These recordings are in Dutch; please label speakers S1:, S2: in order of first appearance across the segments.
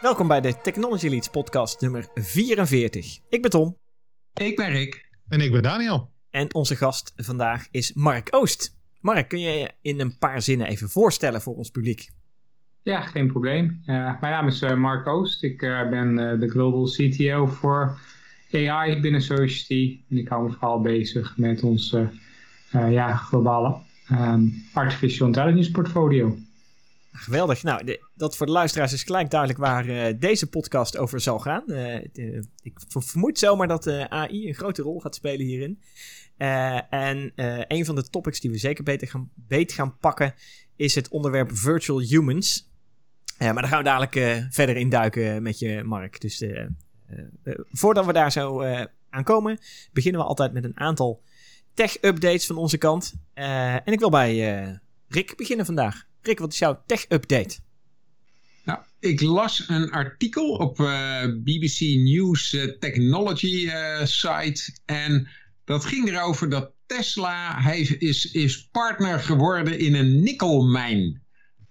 S1: Welkom bij de Technology Leads podcast nummer 44. Ik ben Tom.
S2: Ik ben Rick.
S3: En ik ben Daniel.
S1: En onze gast vandaag is Mark Oost. Mark, kun je je in een paar zinnen even voorstellen voor ons publiek?
S4: Ja, geen probleem. Uh, mijn naam is uh, Mark Oost. Ik uh, ben de Global CTO voor AI binnen Society. En ik hou me vooral bezig met ons ja, globale um, artificial intelligence portfolio.
S1: Geweldig. Nou, dat voor de luisteraars is gelijk duidelijk waar uh, deze podcast over zal gaan. Uh, de, ik vermoed zomaar dat AI een grote rol gaat spelen hierin. en een van de topics die we zeker beter gaan, beet gaan pakken is het onderwerp virtual humans. maar daar gaan we dadelijk verder in duiken met je, Mark. Dus voordat we daar zo aan komen, beginnen we altijd met een aantal tech-updates van onze kant. en ik wil bij Rick beginnen vandaag. Rick, wat is jouw tech-update?
S2: Nou, ik las een artikel op eh, BBC News uh, Technology uh, site. En dat ging erover dat Tesla hij is, is partner geworden in een nikkelmijn.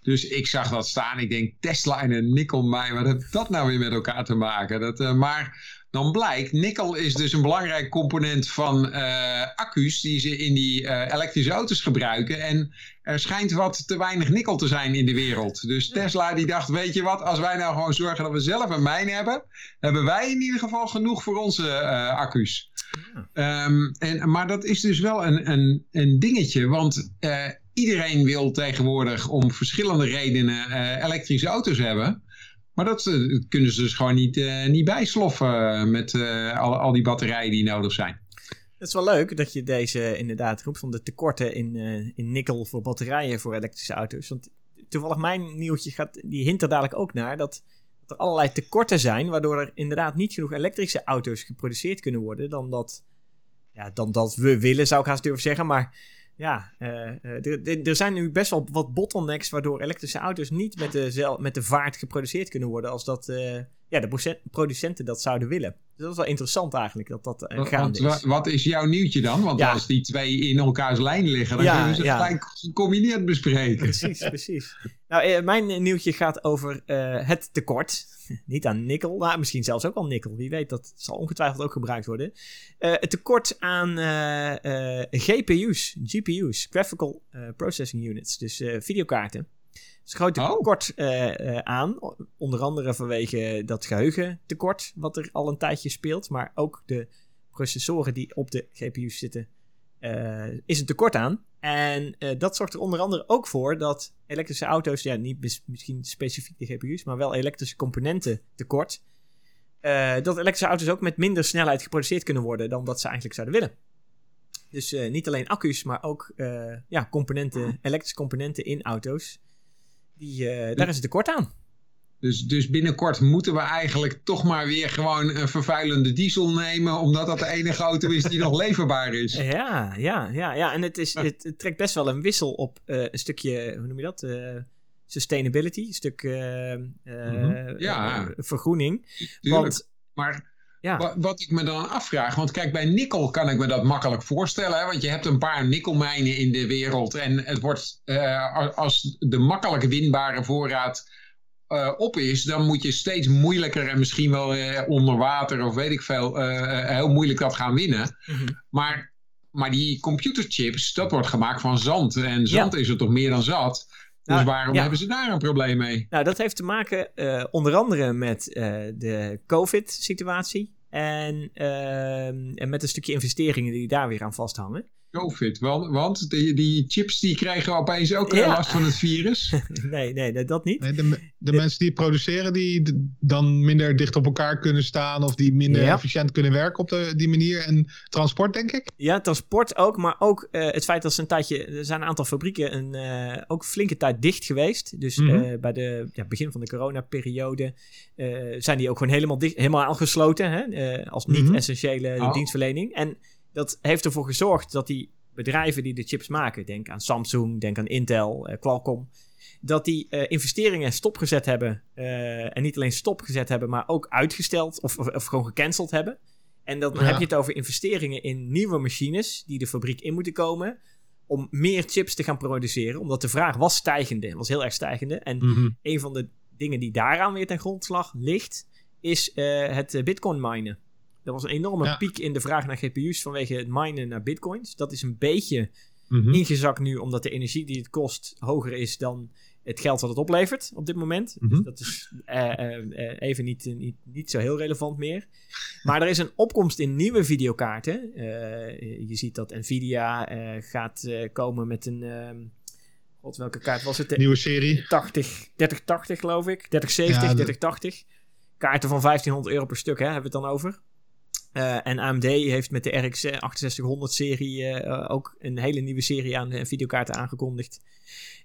S2: Dus ik zag dat staan. Ik denk Tesla en een nikkelmijn. Wat heeft dat nou weer met elkaar te maken? Dat, maar dan blijkt, nikkel is dus een belangrijk component van uh, accu's die ze in die uh, elektrische auto's gebruiken. En er schijnt wat te weinig nikkel te zijn in de wereld. Dus Tesla die dacht, weet je wat, als wij nou gewoon zorgen dat we zelf een mijn hebben, hebben wij in ieder geval genoeg voor onze uh, accu's. Um, en, maar dat is dus wel een, een, een dingetje, want iedereen wil tegenwoordig om verschillende redenen elektrische auto's hebben. Maar dat uh, kunnen ze dus gewoon niet, uh, niet bijsloffen eh, met al, al die batterijen die nodig zijn.
S1: Het is wel leuk dat je deze inderdaad roept van de tekorten in, in nikkel voor batterijen voor elektrische auto's. Want toevallig mijn nieuwtje gaat, die hint er dadelijk ook naar dat, dat er allerlei tekorten zijn, waardoor er inderdaad niet genoeg elektrische auto's geproduceerd kunnen worden dan dat, ja, dan dat we willen, zou ik haast durven zeggen. Maar ja, uh, er zijn nu best wel wat bottlenecks waardoor elektrische auto's niet met de, met de vaart geproduceerd kunnen worden als dat uh, ja, de producenten dat zouden willen. Dus dat is wel interessant eigenlijk dat dat uh, gaande
S2: is. Wat is jouw nieuwtje dan? Want als die twee in elkaars lijn liggen, dan kunnen ze het gelijk gecombineerd bespreken.
S1: Precies, precies. Nou, mijn nieuwtje gaat over het tekort niet aan nikkel, maar misschien zelfs ook al nikkel. Wie weet, dat zal ongetwijfeld ook gebruikt worden. Het tekort aan GPU's, GPU's, Graphical Processing Units, dus videokaarten. Dus groot oh. tekort aan, onder andere vanwege dat geheugentekort, wat er al een tijdje speelt, maar ook de processoren die op de GPU's zitten, is een tekort aan. En uh, dat zorgt er onder andere ook voor dat elektrische auto's, ja, niet misschien specifiek de GPU's, maar wel elektrische componenten tekort. Uh, dat elektrische auto's ook met minder snelheid geproduceerd kunnen worden dan dat ze eigenlijk zouden willen. Dus niet alleen accu's, maar ook ja, componenten, elektrische componenten in auto's. Die, daar is het tekort aan.
S2: Dus, dus binnenkort moeten we eigenlijk toch maar weer gewoon een vervuilende diesel nemen, omdat dat de enige auto is die nog leverbaar is.
S1: Ja, ja, ja, ja. En het, is, het, trekt best wel een wissel op uh, een stukje, hoe noem je dat? Uh, sustainability, een stuk uh, ja. vergroening.
S2: Tuurlijk. Want, maar ja. Wat ik me dan afvraag, want kijk, bij nikkel kan ik me dat makkelijk voorstellen. Hè? Want je hebt een paar nikkelmijnen in de wereld. En het wordt als de makkelijk winbare voorraad uh, op is, dan moet je steeds moeilijker en misschien wel uh, onder water of weet ik veel, heel moeilijk dat gaan winnen. Mhm. Maar, maar die computerchips, dat wordt gemaakt van zand. En zand is er toch meer dan zat. Dus nou, waarom hebben ze daar een probleem mee?
S1: Nou, dat heeft te maken onder andere met de COVID-situatie. En, en met een stukje investeringen die daar weer aan vasthangen.
S2: COVID. Want, want die, die, chips die krijgen opeens ook ja. last van het virus.
S1: nee, nee, dat niet. Nee,
S3: de, de mensen die het produceren, die dan minder dicht op elkaar kunnen staan of die minder efficiënt kunnen werken op de, die manier. En transport, denk ik?
S1: Ja, transport ook. Maar ook uh, het feit dat ze een tijdje, er zijn een aantal fabrieken een, uh, ook flinke tijd dicht geweest. Dus mm -hmm. uh, bij de ja, begin van de coronaperiode zijn die ook gewoon helemaal, dicht, helemaal gesloten hè? als niet-essentiële mm -hmm. dienstverlening. En dat heeft ervoor gezorgd dat die bedrijven die de chips maken, denk aan Samsung, denk aan Intel, uh, Qualcomm, dat die uh, investeringen stopgezet hebben. Uh, en niet alleen stopgezet hebben, maar ook uitgesteld of, of, of gewoon gecanceld hebben. En dan heb je het over investeringen in nieuwe machines die de fabriek in moeten komen. Om meer chips te gaan produceren. Omdat de vraag was stijgende, was heel erg stijgende. En mm -hmm. een van de dingen die daaraan weer ten grondslag ligt, is het bitcoin minen. Er was een enorme piek in de vraag naar GPU's vanwege het minen naar bitcoins. Dat is een beetje mhm. ingezakt nu, omdat de energie die het kost hoger is dan het geld wat het oplevert op dit moment. Dus mhm. dat is even niet, niet, niet zo heel relevant meer. Maar er is een opkomst in nieuwe videokaarten. je ziet dat Nvidia gaat komen met een ehm, God, welke kaart was het?
S3: Nieuwe serie.
S1: 80, 3080 geloof ik. 3070, ja, 3080. Kaarten van 1500 euro per stuk, hè, hebben we het dan over. Uh, en AMD heeft met de RX 6800 serie uh, ook een hele nieuwe serie aan videokaarten aangekondigd.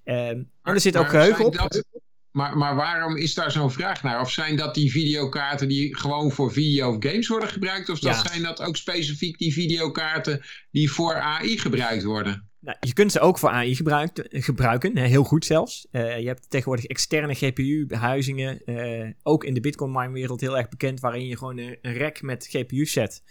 S1: Ehm, en er zit ook geheugen op. Dat,
S2: maar, maar waarom is daar zo'n vraag naar? Of zijn dat die videokaarten die gewoon voor video of games worden gebruikt? Of dat zijn dat ook specifiek die videokaarten die voor AI gebruikt worden?
S1: Nou, je kunt ze ook voor AI gebruiken, heel goed zelfs. Uh, je hebt tegenwoordig externe GPU-behuizingen, uh, ook in de Bitcoin-mine-wereld heel erg bekend, waarin je gewoon een, een rack met GPU's zet.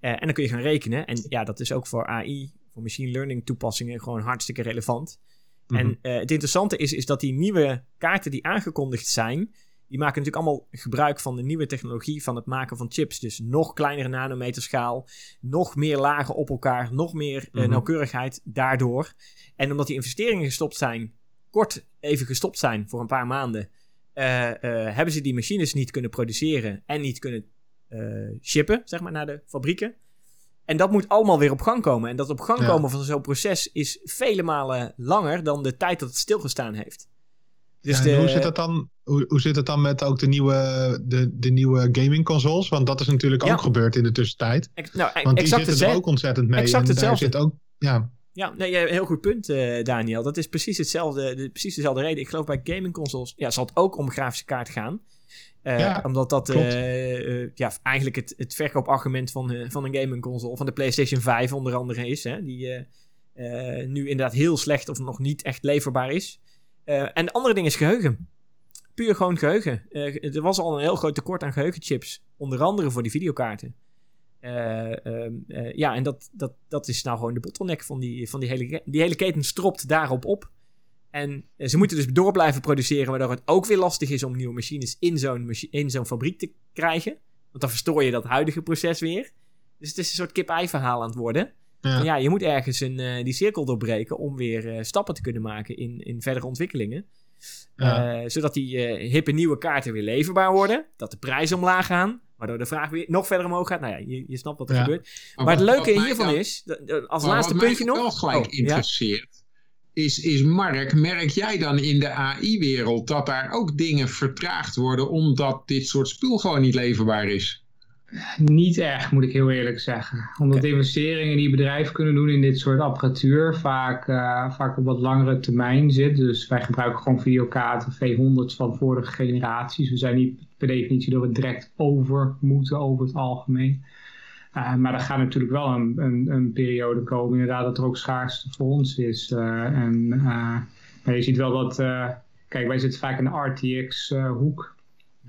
S1: Uh, en dan kun je gaan rekenen. En ja, dat is ook voor AI, voor machine learning toepassingen, gewoon hartstikke relevant. En mhm. het interessante is, is dat die nieuwe kaarten die aangekondigd zijn, die maken natuurlijk allemaal gebruik van de nieuwe technologie van het maken van chips. Dus nog kleinere nanometerschaal, nog meer lagen op elkaar, nog meer uh, nauwkeurigheid daardoor. En omdat die investeringen gestopt zijn, kort even gestopt zijn voor een paar maanden, uh, uh, hebben ze die machines niet kunnen produceren en niet kunnen shippen, zeg maar, naar de fabrieken. En dat moet allemaal weer op gang komen. En dat op gang komen van zo'n proces is vele malen langer dan de tijd dat het stilgestaan heeft.
S3: Dus de... Hoe zit het dan? Hoe, hoe zit het dan met ook de nieuwe, de, de nieuwe gaming consoles? Want dat is natuurlijk ook gebeurd in de tussentijd.
S1: Ex nou,
S3: Want die zitten er ook ontzettend mee.
S1: Exact
S3: en daar zit ook, ja.
S1: Ja, nee, heel goed punt, uh, Daniel. Dat is precies hetzelfde, de, precies dezelfde reden. Ik geloof bij gaming consoles ja, zal het ook om grafische kaart gaan. Uh, ja, omdat dat uh, ja, eigenlijk het, het verkoopargument van, van een gaming console, van de PlayStation 5 onder andere is. Hè, die nu inderdaad heel slecht of nog niet echt leverbaar is. En de andere ding is geheugen. Puur gewoon geheugen. Uh, er was al een heel groot tekort aan geheugenchips. Onder andere voor die videokaarten. Uh, ja, en dat, dat, dat is nou gewoon de bottleneck van die, van die hele... Die hele keten stropt daarop op. En ze moeten dus door blijven produceren... waardoor het ook weer lastig is om nieuwe machines in zo'n, in zo'n fabriek te krijgen. Want dan verstoor je dat huidige proces weer. Dus het is een soort kip-ei verhaal aan het worden. Ja. ja, je moet ergens een, uh, die cirkel doorbreken om weer uh, stappen te kunnen maken in, in verdere ontwikkelingen. Ja. Uh, zodat die hippe nieuwe kaarten weer leverbaar worden. Dat de prijzen omlaag gaan. Waardoor de vraag weer nog verder omhoog gaat. Nou ja, je, je snapt wat er gebeurt. Maar, maar het leuke hiervan is, als laatste puntje nog.
S2: Wat mij wel gelijk oh, interesseert, is, is Mark, merk jij dan in de AI-wereld dat daar ook dingen vertraagd worden omdat dit soort spul gewoon niet leverbaar is?
S4: Niet echt, moet ik heel eerlijk zeggen. Omdat investeringen die bedrijven kunnen doen in dit soort apparatuur vaak, uh, vaak op wat langere termijn zit. Dus wij gebruiken gewoon videokaarten V100's van vorige generaties. We zijn niet per definitie door het direct over moeten over het algemeen. Uh, maar er gaat natuurlijk wel een, een, een, periode komen, inderdaad, dat er ook schaarste voor ons is. Uh, en, maar je ziet wel dat, kijk, wij zitten vaak in de RTX-hoek,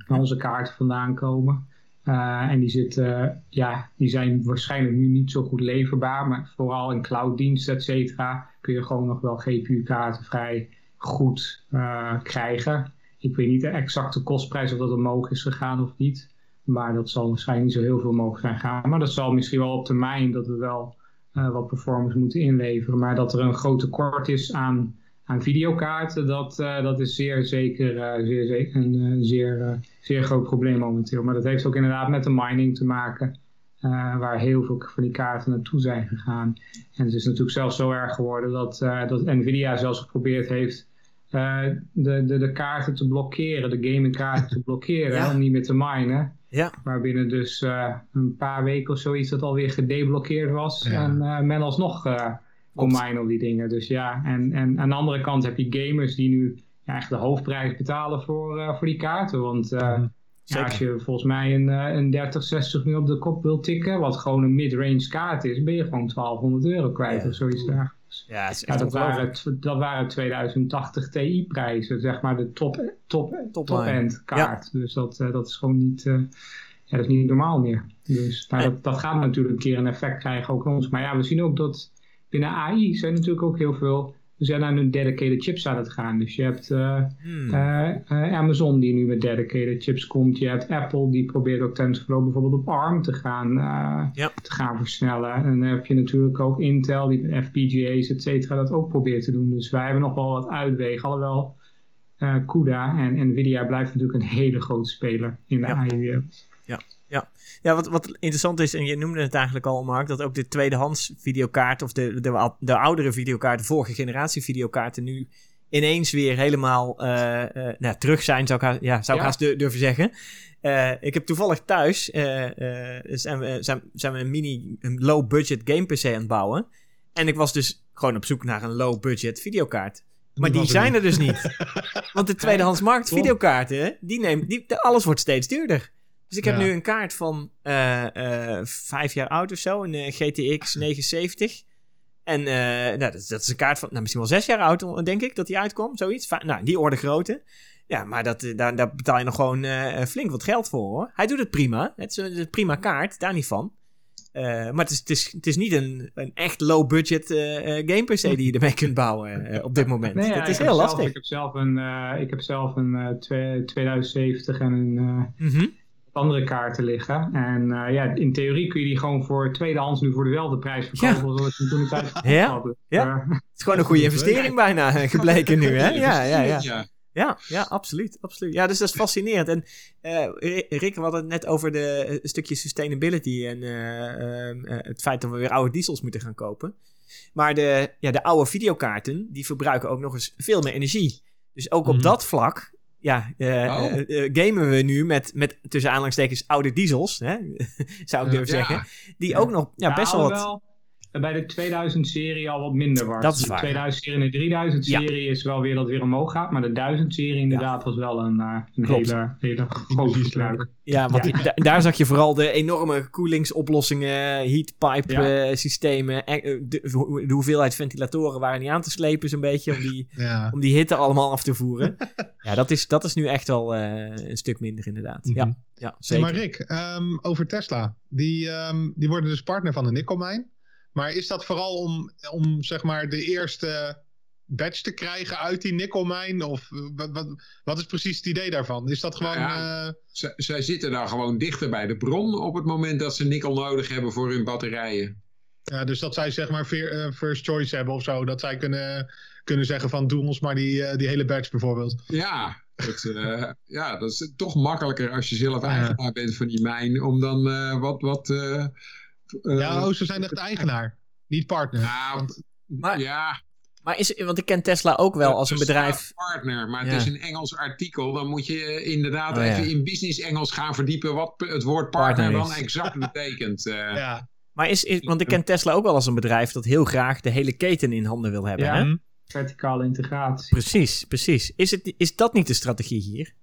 S4: waar onze kaarten vandaan komen. Uh, en die, zitten, ja, die zijn waarschijnlijk nu niet zo goed leverbaar, maar vooral in clouddiensten, et cetera, kun je gewoon nog wel GPU-kaarten vrij goed uh, krijgen. Ik weet niet de exacte kostprijs of dat omhoog is gegaan of niet, maar dat zal waarschijnlijk niet zo heel veel omhoog zijn gaan. Maar dat zal misschien wel op termijn dat we wel wat performance moeten inleveren, maar dat er een groot tekort is aan aan videokaarten, dat, uh, dat is zeer zeker, uh, zeer zeker een uh, zeer, zeer groot probleem momenteel. Maar dat heeft ook inderdaad met de mining te maken, waar heel veel van die kaarten naartoe zijn gegaan. En het is natuurlijk zelfs zo erg geworden dat, dat Nvidia zelfs geprobeerd heeft de, de, de kaarten te blokkeren, de gamingkaarten te blokkeren, om niet meer te minen. Ja. Maar binnen dus een paar weken of zoiets dat alweer gedeblokkeerd was en men alsnog online op die dingen. Dus ja, en, en aan de andere kant heb je gamers die nu ja, echt de hoofdprijs betalen voor, uh, voor die kaarten. Want uh, ja, als je volgens mij een, uh, een 3060 nu op de kop wil tikken, wat gewoon een mid-range kaart is, ben je gewoon 1200 euro kwijt of zoiets daar.
S1: Ja, is
S4: dat, waren, dat waren 2080 Ti prijzen, zeg maar de top, top, top, top end kaart. Ja. Dus dat, dat is gewoon niet, dat is niet normaal meer. Dus maar dat, dat gaat natuurlijk een keer een effect krijgen ook ons. Maar ja, we zien ook dat binnen AI zijn natuurlijk ook heel veel we zijn naar nu dedicated chips aan het gaan. Dus je hebt
S1: Hmm.
S4: Amazon die nu met dedicated chips komt. Je hebt Apple die probeert ook TensorFlow bijvoorbeeld op ARM te gaan, te gaan versnellen. En dan heb je natuurlijk ook Intel die met FPGA's et cetera dat ook probeert te doen. Dus wij hebben nog wel wat uitwegen. Alhoewel eh CUDA en Nvidia blijft natuurlijk een hele grote speler in de. AI-wereld.
S1: Ja, wat, wat interessant is, en je noemde het eigenlijk al, Mark, dat ook de tweedehands videokaart of de, de, de oudere videokaarten, de vorige generatie videokaarten, nu ineens weer helemaal eh, eh, nou, terug zijn, zou ik, haast- ja, zou ik
S4: Ja.
S1: haast du- durven zeggen. Eh, ik heb toevallig thuis, zijn, we, zijn, zijn we een mini, een low-budget game PC aan het bouwen. En ik was dus gewoon op zoek naar een low-budget videokaart. Maar die
S3: er
S1: zijn
S3: niet.
S1: er dus niet. Want de tweedehands markt videokaarten, die neemt, die, alles wordt steeds duurder. Dus ik heb
S3: Ja.
S1: nu een kaart van eh, eh, vijf jaar oud of zo, een eh, GTX 970. En nou, dat, is- dat is een kaart van nou, misschien wel zes jaar oud, denk ik, dat die uitkwam, zoiets. Va- nou, die orde grootte. Ja, maar dat, daar, daar betaal je nog gewoon flink wat geld voor, hoor. Hij doet het prima. Het is een, een prima kaart, daar niet van. Maar het is, het, is, het is niet een, een echt low-budget game PC die je ermee kunt bouwen op dit moment.
S4: Nee, ja,
S1: het is heel
S4: zelf-
S1: lastig.
S4: ik heb zelf een, ik heb zelf een eh, twee- 2070 en een
S1: Mhm.
S4: Andere kaarten liggen. En eh, ja, in theorie kun je die gewoon voor tweedehands nu voor dezelfde prijs verkopen als dat je toen de tijd
S1: Ja, ja. Het is gewoon een goede investering bijna gebleken nu, hè? Ja, ja, ja.
S2: ja.
S1: Ja, ja, absoluut, absoluut. Ja, dus dat is fascinerend. En eh, Ri- Rick, we hadden het net over de eh, stukje sustainability en eh, ehm, eh, het feit dat we weer oude diesels moeten gaan kopen. Maar de, ja, de oude videokaarten, die verbruiken ook nog eens veel meer energie. Dus ook op
S3: Mhm.
S1: dat vlak, ja, eh,
S2: Oh.
S1: eh, eh, gamen we nu met, met tussen aanhalingstekens oude diesels, hè? zou ik durven
S2: Ja.
S1: zeggen. Die ook nog ja, best wel wat...
S4: alhoewel bij de 2000-serie al wat minder was.
S1: Dat is
S4: de
S1: waar.
S4: 2000-serie en de 3000-serie is wel weer dat weer omhoog gaat. Maar de 1000-serie inderdaad was wel een, eh, een hele, hele grote verbruik.
S1: Ja, want
S4: Ja.
S1: die- da- daar zag je vooral de enorme koelingsoplossingen, heatpipe
S4: Ja.
S1: systemen. en, de, de hoeveelheid ventilatoren waren niet aan te slepen zo'n beetje om die,
S3: Ja.
S1: om die hitte allemaal af te voeren. ja, dat is, dat is nu echt wel eh, een stuk minder inderdaad.
S3: Mhm.
S1: Ja, ja
S3: Hey,
S1: zeker.
S3: maar Rick, ehm, over Tesla. Die, ehm, die worden dus partner van de nikkelmijn. Maar is dat vooral om, om zeg maar de eerste batch te krijgen uit die nikkelmijn? Of eh, wat, wat, wat is precies het idee daarvan? Is dat gewoon...
S2: Ja.
S3: eh,
S2: zij zitten daar gewoon dichter bij de bron op het moment dat ze nikkel nodig hebben voor hun batterijen.
S3: ja, dus dat zij zeg maar veer- first choice hebben of zo. Dat zij kunnen, kunnen zeggen van doe ons maar die, eh, die hele batch bijvoorbeeld.
S2: Ja, dat, eh, ja, dat is toch makkelijker als je zelf
S3: Ja.
S2: eigenaar bent van die mijn. Om dan eh, wat... wat
S3: ja, oh, ze zijn echt eigenaar. Niet partner.
S2: ja,
S3: Want-
S1: Maar-
S2: ja,
S1: Maar is, want ik ken Tesla ook wel als een bedrijf.
S2: partner, maar
S1: Ja.
S2: het is een Engels artikel. Dan moet je inderdaad
S1: Oh, ja.
S2: even in business Engels gaan verdiepen wat het woord partner,
S1: Partner
S2: dan exact betekent. eh.
S3: ja.
S1: Maar is, is, want ik ken Tesla ook wel als een bedrijf dat heel graag de hele keten in handen wil hebben.
S4: Ja.
S1: Hè?
S4: Verticale integratie.
S1: Precies, precies. Is, het, is dat niet de strategie hier?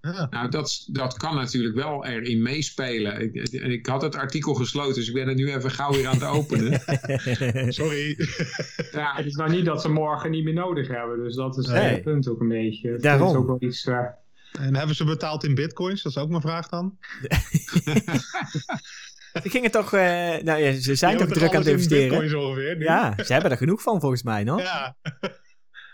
S3: Ja.
S2: Nou, dat, dat kan natuurlijk wel erin meespelen. Ik, ik had het artikel gesloten, dus ik ben het nu even gauw weer aan het openen.
S3: Sorry.
S2: Ja,
S4: Het is nou niet dat ze morgen niet meer nodig hebben. Dus dat is
S1: Nee.
S4: het punt ook een beetje. Het
S1: Daarom.
S4: is ook wel iets... eh,
S3: en hebben ze betaald in bitcoins? Dat is ook mijn vraag dan.
S1: Ze gingen toch, eh, nou ja, ze zijn toch druk aan het
S3: in
S1: investeren.
S3: ongeveer.
S1: Ja, ze hebben er genoeg van volgens mij, nog.
S3: Ja.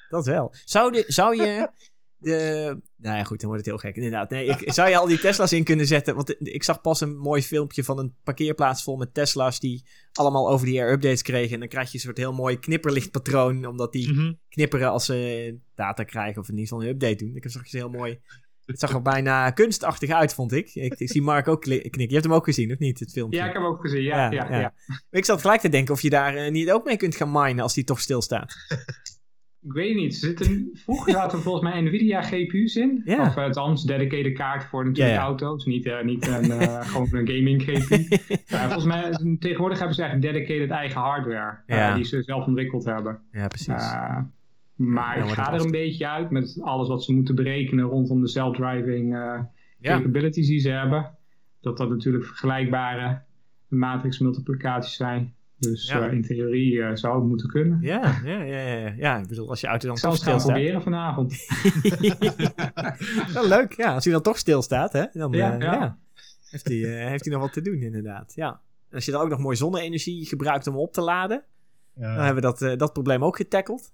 S1: Dat wel. Zou, de, zou je de... Nou ja, goed, dan wordt het heel gek. Inderdaad. Nee, ik, zou je al die Tesla's in kunnen zetten? Want ik zag pas een mooi filmpje van een parkeerplaats vol met Tesla's die allemaal over die air updates kregen. En dan krijg je een soort heel mooi knipperlichtpatroon, omdat die
S3: Mhm.
S1: knipperen als ze data krijgen of in ieder geval een update doen. Ik zag je heel mooi. Het zag er bijna kunstachtig uit, vond ik. Ik, ik zie Mark ook knikken. Je hebt hem ook gezien, of niet, het filmpje?
S4: Ja, ik heb hem ook gezien. Ja,
S1: Ja,
S4: ja.
S1: Ik zat gelijk te denken of je daar eh, niet ook mee kunt gaan minen als die toch stilstaat.
S4: Ik weet niet. Er zitten, vroeger zaten er volgens mij Nvidia GPU's in.
S1: Ja.
S4: Of uh, althans, dedicated kaart voor natuurlijk
S1: Ja,
S4: auto's. Niet, eh, niet een, eh, gewoon een gaming GPU. Volgens mij, tegenwoordig hebben ze eigenlijk dedicated eigen hardware. eh, die ze zelf ontwikkeld hebben.
S1: Ja, precies.
S4: Maar
S1: Ja,
S4: ik
S1: wordt
S4: ga
S1: het
S4: er een beetje uit met alles wat ze moeten berekenen rondom de self-driving uh,
S1: Ja.
S4: capabilities die ze hebben. Dat dat natuurlijk vergelijkbare matrix multiplicaties zijn. Dus
S1: Ja.
S4: uh, in theorie uh, zou het moeten kunnen.
S1: Ja, ja, ja, ja, ja. Ik bedoel, als je auto dan
S4: Ik zal
S1: toch
S4: het gaan
S1: stilstaat.
S4: proberen vanavond.
S1: Wel leuk, ja. Als hij dan toch stilstaat, hè, dan
S4: Ja,
S1: eh,
S4: ja.
S1: ja. Heeft, hij, eh, heeft hij nog wat te doen, inderdaad. Ja. En als je dan ook nog mooi zonne-energie gebruikt om op te laden,
S3: Ja.
S1: dan hebben we dat, eh, dat probleem ook getackeld.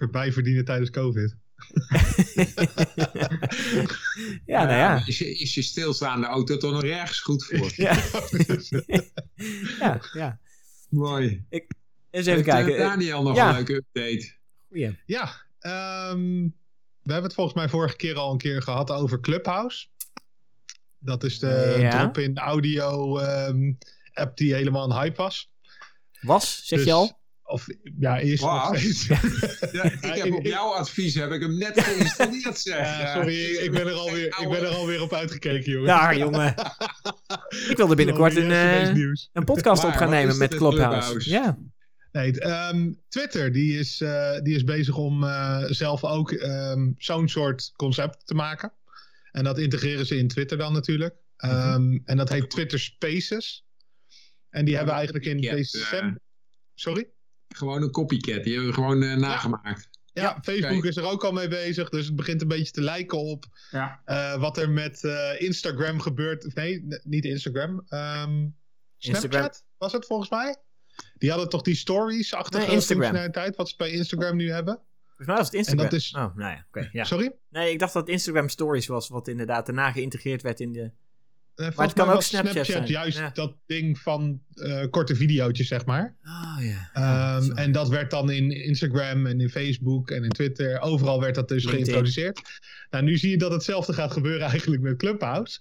S3: Voorbij verdienen tijdens COVID.
S1: ja, nou ja.
S2: Is je, is je stilstaande auto toch nog ergens goed voor?
S1: Ja, ja. ja.
S2: Mooi.
S1: Ik, eens even
S2: Heeft, eh,
S1: kijken.
S2: Daniel nog
S1: ja.
S2: een leuke update.
S1: Goeie.
S3: Ja, ehm, we hebben het volgens mij vorige keer al een keer gehad over Clubhouse. Dat is de
S1: Ja.
S3: drop-in audio ehm, app die helemaal een hype was.
S1: Was, zeg
S3: Dus-
S1: je al?
S3: Of ja, eerst nog
S2: Was?
S3: steeds.
S2: Ja, ik heb op jouw advies heb ik hem net geïnstalleerd, zeg.
S3: Ja, sorry, ik ben er alweer, ik ben er alweer op uitgekeken, jongen.
S1: Ja, jongen. Ik wilde binnenkort een, eh, een podcast
S2: Maar
S1: op gaan nemen met Clubhouse.
S2: Clubhouse?
S1: Ja.
S3: Nee, ehm, Twitter die is, eh, die is bezig om eh, zelf ook ehm, zo'n soort concept te maken. En dat integreren ze in Twitter dan natuurlijk. Ehm, En dat heet Twitter Spaces. En die hebben eigenlijk in december... Sorry?
S2: Gewoon een copycat, die hebben we gewoon eh, nagemaakt.
S3: Ja, Facebook is er ook al mee bezig. Dus het begint een beetje te lijken op
S4: Ja.
S3: eh, wat er met eh, Instagram gebeurt. Nee, niet Instagram. ehm, Snapchat
S1: Instagram.
S3: was het volgens mij. Die hadden toch die stories-achtige
S1: Nee, Instagram.
S3: functionaliteit. Wat ze bij Instagram nu hebben.
S1: Volgens mij was het Instagram.
S3: En dat is-
S1: Oh, nou ja, oké. ja.
S3: Sorry?
S1: Nee, ik dacht dat het Instagram Stories was, wat inderdaad daarna geïntegreerd werd in de...
S3: Eh,
S1: het
S3: volgens
S1: kan ook Snapchat zijn.
S3: juist
S1: Ja.
S3: dat ding van eh, korte video's, zeg maar.
S1: Oh ja.
S3: Ehm, en dat werd dan in Instagram en in Facebook en in Twitter. Overal werd dat dus
S1: LinkedIn.
S3: geïntroduceerd. Nou, nu zie je dat hetzelfde gaat gebeuren eigenlijk met Clubhouse.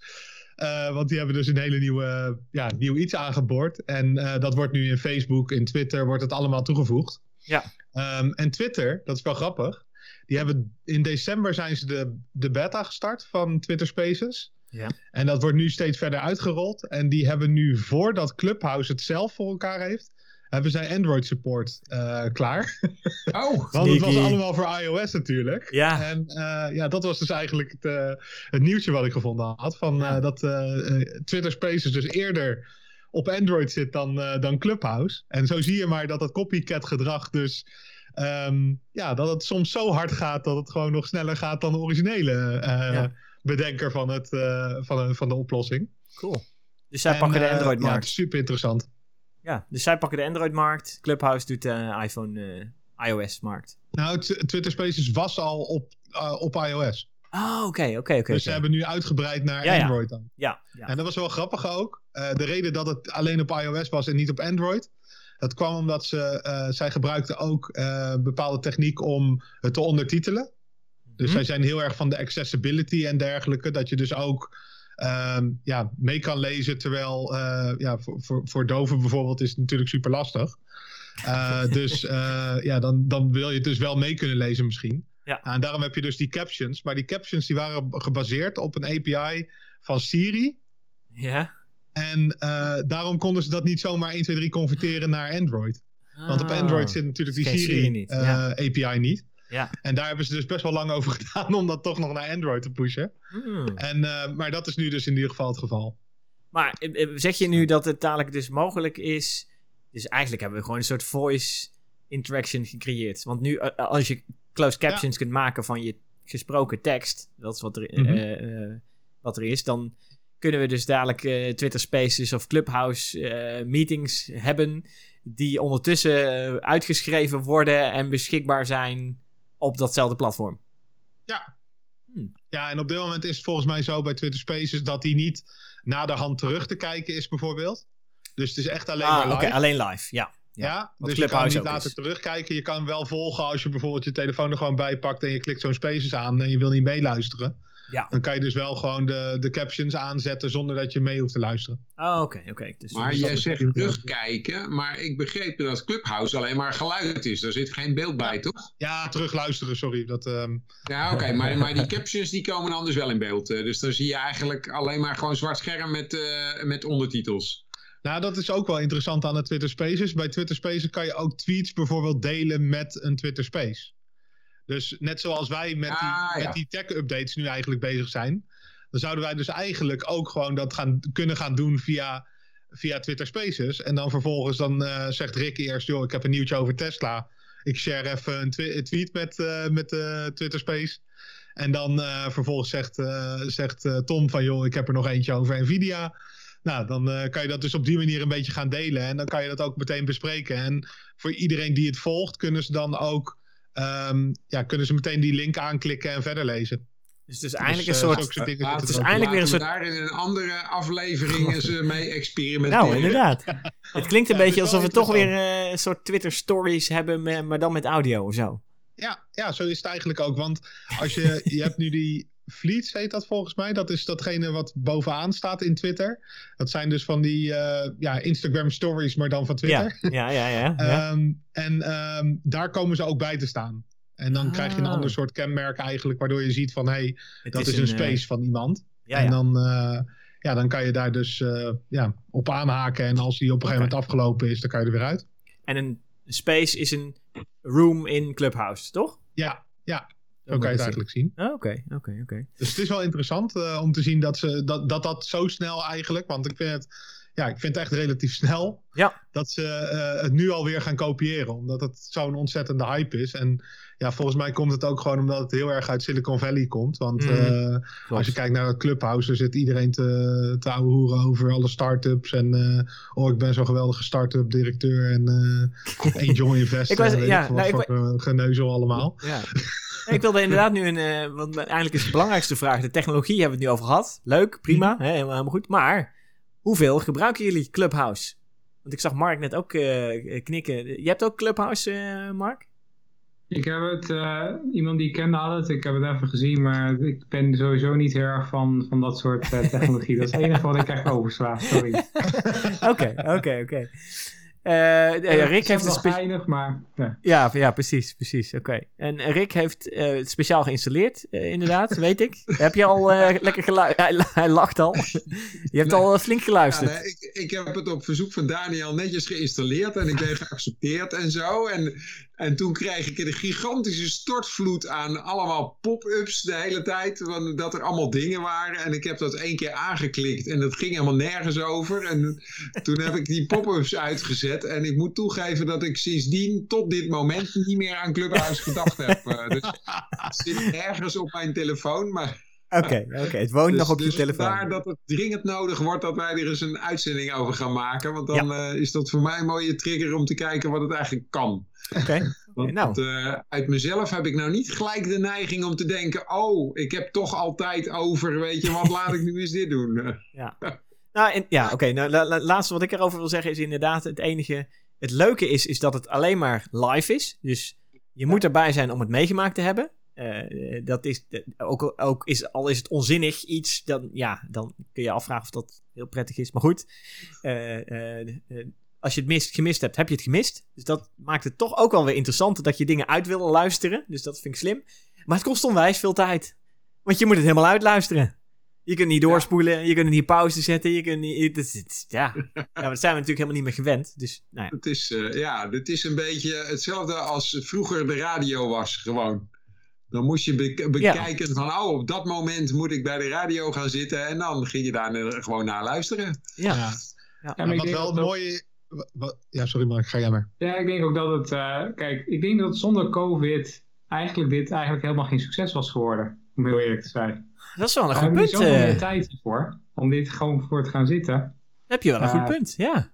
S3: Eh, want die hebben dus een hele nieuwe, ja, nieuw iets aangeboord. En dat wordt nu in Facebook, in Twitter, wordt het allemaal toegevoegd.
S1: Ja.
S3: Ehm, en Twitter, dat is wel grappig. Die hebben in december zijn ze de, de beta gestart van Twitter Spaces.
S1: Ja.
S3: En dat wordt nu steeds verder uitgerold. En die hebben nu, voordat Clubhouse het zelf voor elkaar heeft, hebben zij Android support eh, klaar.
S2: Oh,
S3: Want het was allemaal voor iOS natuurlijk.
S1: Ja.
S3: En eh, ja, dat was dus eigenlijk het, eh, het nieuwtje wat ik gevonden had. Van,
S1: Ja.
S3: eh, dat Twitter Spaces dus eerder op Android zit dan, eh, dan Clubhouse. En zo zie je maar dat dat copycat gedrag dus... ehm, ja, dat het soms zo hard gaat dat het gewoon nog sneller gaat dan de originele eh,
S1: Ja.
S3: Bedenker van, het, eh, van, de- van de oplossing.
S1: Cool. Dus zij pakken de
S3: eh, Ja,
S1: Android-markt.
S3: is super interessant.
S1: Ja, dus zij pakken de Android-markt. Clubhouse doet de iPhone, eh, iOS-markt.
S3: Nou, T- Twitter Spaces was al op, eh, op iOS.
S1: Oh, oké, oké, oké.
S3: dus ze hebben nu uitgebreid naar
S1: Ja, ja.
S3: Android dan.
S1: Ja, ja.
S3: En dat was wel grappig ook. Eh, de reden dat het alleen op iOS was en niet op Android. Dat kwam omdat ze, eh, zij gebruikten ook eh, bepaalde techniek om het te ondertitelen. Dus
S1: Mhm.
S3: zij zijn heel erg van de accessibility en dergelijke. Dat je dus ook ehm, ja, mee kan lezen. Terwijl eh, ja, voor, voor, voor doven bijvoorbeeld is het natuurlijk super lastig. Eh, dus eh, ja, dan, dan wil je het dus wel mee kunnen lezen misschien.
S1: Ja.
S3: En daarom heb je dus die captions. Maar die captions die waren gebaseerd op een API van Siri.
S1: Ja.
S3: En daarom konden ze dat niet zomaar 1, 2, 3 converteren naar Android. Want op
S1: Ah.
S3: Android zit natuurlijk die Siri,
S1: Siri niet, ja.
S3: API niet.
S1: Ja.
S3: En daar hebben ze dus best wel lang over gedaan om dat toch nog naar Android te pushen.
S1: Hmm.
S3: En, eh, maar dat is nu dus in ieder geval het geval.
S1: Maar eh, eh, zeg je nu dat het dadelijk dus mogelijk is... Dus eigenlijk hebben we gewoon een soort voice interaction gecreëerd. Want nu, als je closed captions kunt maken van je gesproken tekst... Dat is wat er,
S3: Mhm.
S1: wat er is. Dan kunnen we dus dadelijk Twitter Spaces of Clubhouse meetings hebben... Die ondertussen uitgeschreven worden en beschikbaar zijn op datzelfde platform.
S3: Ja, en op dit moment is het volgens mij zo bij Twitter Spaces dat die niet naderhand terug te kijken is bijvoorbeeld. Dus het is echt alleen
S1: Ah,
S3: maar
S1: oké,
S3: live.
S1: alleen live, ja.
S3: Ja, dus je kan niet later
S1: is.
S3: terugkijken. Je kan wel volgen als je bijvoorbeeld je telefoon er gewoon bij pakt en je klikt zo'n Spaces aan en je wil niet meeluisteren.
S1: Ja.
S3: Dan kan je dus wel gewoon de, de captions aanzetten zonder dat je mee hoeft te luisteren.
S1: Oh, oké, oké. Dus
S2: maar jij zegt terugkijken, maar ik begreep dat Clubhouse alleen maar geluid is. Daar zit geen beeld bij, toch?
S3: Ja, terugluisteren, sorry. Dat, ehm,
S2: Ja, oké, maar, maar die captions die komen dan dus wel in beeld. eh, Dus dan zie je eigenlijk alleen maar gewoon zwart scherm met, eh, met ondertitels.
S3: Nou, dat is ook wel interessant aan de Twitter Spaces. Bij Twitter Spaces kan je ook tweets bijvoorbeeld delen met een Twitter Space. Dus net zoals wij met die,
S2: Ah, ja.
S3: die tech-updates nu eigenlijk bezig zijn, dan zouden wij dus eigenlijk ook gewoon dat gaan, kunnen gaan doen via, via Twitter Spaces. En dan vervolgens dan eh, zegt Rick eerst, joh, ik heb een nieuwtje over Tesla. Ik share even een, twi- tweet met, eh met eh, Twitter Space. En dan vervolgens zegt, zegt Tom van, joh, ik heb er nog eentje over Nvidia. Nou, dan kan je dat dus op die manier een beetje gaan delen. En dan kan je dat ook meteen bespreken. En voor iedereen die het volgt, kunnen ze dan ook ehm, ja, kunnen ze meteen die link aanklikken en verder lezen.
S1: Dus het is eigenlijk
S3: Dus,
S1: een soort...
S3: zitten
S1: het is eigenlijk weer een soort-
S2: daar in een andere aflevering eens eh, mee experimenteren.
S1: Nou, inderdaad. Het klinkt een
S3: Ja,
S1: beetje alsof we toch weer eh, een soort Twitter stories hebben, met- maar dan met audio of zo.
S3: Ja, ja, zo is het eigenlijk ook. Want als je, je hebt nu die Fleets, heet dat volgens mij. Dat is datgene wat bovenaan staat in Twitter. Dat zijn dus van die eh, ja, Instagram stories, maar dan van Twitter.
S1: Ja, ja, ja. ja, ja.
S3: Ehm, en ehm, daar komen ze ook bij te staan. En dan krijg je een
S1: Ah.
S3: ander soort kenmerk eigenlijk, waardoor je ziet van hé, hey,
S1: Het
S3: dat is, een
S1: eh,
S3: space van iemand.
S1: ja,
S3: En dan, eh, ja, dan kan je daar dus ja, op aanhaken. En als die op een gegeven moment afgelopen is, dan kan je er weer uit.
S1: En een space is een room in Clubhouse, toch?
S3: Ja, ja
S1: Zo
S3: kan je het eigenlijk zien.
S1: zien. Oh, Oké, oké, oké.
S3: Dus het is wel interessant eh, om te zien dat, ze, dat, dat dat zo snel eigenlijk, want ik vind het, ja, ik vind het echt relatief snel,
S1: Ja.
S3: dat ze eh, het nu alweer gaan kopiëren. Omdat het zo'n ontzettende hype is. En ja, volgens mij komt het ook gewoon omdat het heel erg uit Silicon Valley komt. Want
S1: Mhm.
S3: eh, als je kijkt naar het Clubhouse, er zit iedereen te, te ouwe hoeren over alle start-ups. En eh, oh, ik ben zo'n geweldige start-up directeur en angel investor.
S1: Ik was-
S3: en
S1: ja,
S3: ik
S1: nou,
S3: wat
S1: ik
S3: geneuzel allemaal.
S1: Ja. ik wilde inderdaad nu een. want eigenlijk is de belangrijkste vraag: de technologie hebben we het nu over gehad. Leuk, prima, hè, helemaal, helemaal goed. Maar hoeveel gebruiken jullie Clubhouse? Want ik zag Mark net ook eh, knikken. Je hebt ook Clubhouse, eh, Mark?
S4: Ik heb het, eh, iemand die ik kende had het, ik heb het even gezien, maar ik ben sowieso niet heel erg van, van dat soort eh, technologie. dat is het enige wat ik echt oversla, sorry.
S1: Oké, oké, oké. Eh, eh, Rick
S4: Het is
S1: heeft een
S4: maar ja.
S1: Ja, ja, precies, precies. Oké. En Rick heeft eh, het speciaal geïnstalleerd, eh, inderdaad, weet ik. Heb je al eh, lekker geluisterd? Hij, hij lacht al. Je hebt al flink
S2: Ja,
S1: geluisterd.
S2: nee, ik, ik heb het op verzoek van Daniel netjes geïnstalleerd en ik ben geaccepteerd en zo. En, en toen kreeg ik een gigantische stortvloed aan allemaal pop-ups de hele tijd. Want dat er allemaal dingen waren. En ik heb dat één keer aangeklikt en dat ging helemaal nergens over. En toen heb ik die pop-ups uitgezet. En ik moet toegeven dat ik sindsdien tot dit moment niet meer aan Clubhouse gedacht heb. Eh, Dus het zit ergens op mijn telefoon, maar...
S1: Oké, oké. Het woont nog op je
S2: dus
S1: telefoon.
S2: vandaar dat het dringend nodig wordt dat wij er eens een uitzending over gaan maken. Want dan eh, is dat voor mij een mooie trigger om te kijken wat het eigenlijk kan.
S1: Oké.
S2: Want
S1: nou.
S2: eh, uit mezelf heb ik nou niet gelijk de neiging om te denken... oh, ik heb toch altijd over, weet je, wat laat ik nu eens dit doen?
S1: Ja. Nou, en, ja, oké. nou, la- la- laatste wat ik erover wil zeggen is inderdaad het enige... Het leuke is, is dat het alleen maar live is. Dus je moet erbij zijn om het meegemaakt te hebben. Eh, dat is, eh, ook, ook is, al is het onzinnig iets, dan, ja, dan kun je afvragen of dat heel prettig is. Maar goed, eh, eh, eh, als je het mis, gemist hebt, heb je het gemist. Dus dat maakt het toch ook wel weer interessanter dat je dingen uit wil luisteren. Dus dat vind ik slim. Maar het kost onwijs veel tijd. Want je moet het helemaal uitluisteren. Je kunt niet doorspoelen, je kunt niet pauze zetten, je kunt niet... Het, het- ja. ja, dat zijn we natuurlijk helemaal niet meer gewend. Dus, nou ja.
S2: Het is, eh, ja, het is een beetje hetzelfde als vroeger de radio was, gewoon. Dan moest je be- bekijken van, oh, op dat moment moet ik bij de radio gaan zitten. En dan ging je daar eh, gewoon naar luisteren.
S1: Ja.
S3: Ja.
S1: Ja.
S4: Maar ik
S3: wat
S4: denk
S3: wel
S4: dat
S3: wa- wa- Ja, sorry Mark, ga jij maar.
S4: Ja, ik denk ook dat het, eh, kijk, ik denk dat zonder COVID eigenlijk dit eigenlijk helemaal geen succes was geworden. Om heel eerlijk te zijn.
S1: Dat is wel een goed
S4: hebben er
S1: punt.
S4: zoveel
S1: eh.
S4: meer tijd voor om dit gewoon voor te gaan zitten.
S1: heb je wel een goed punt, ja.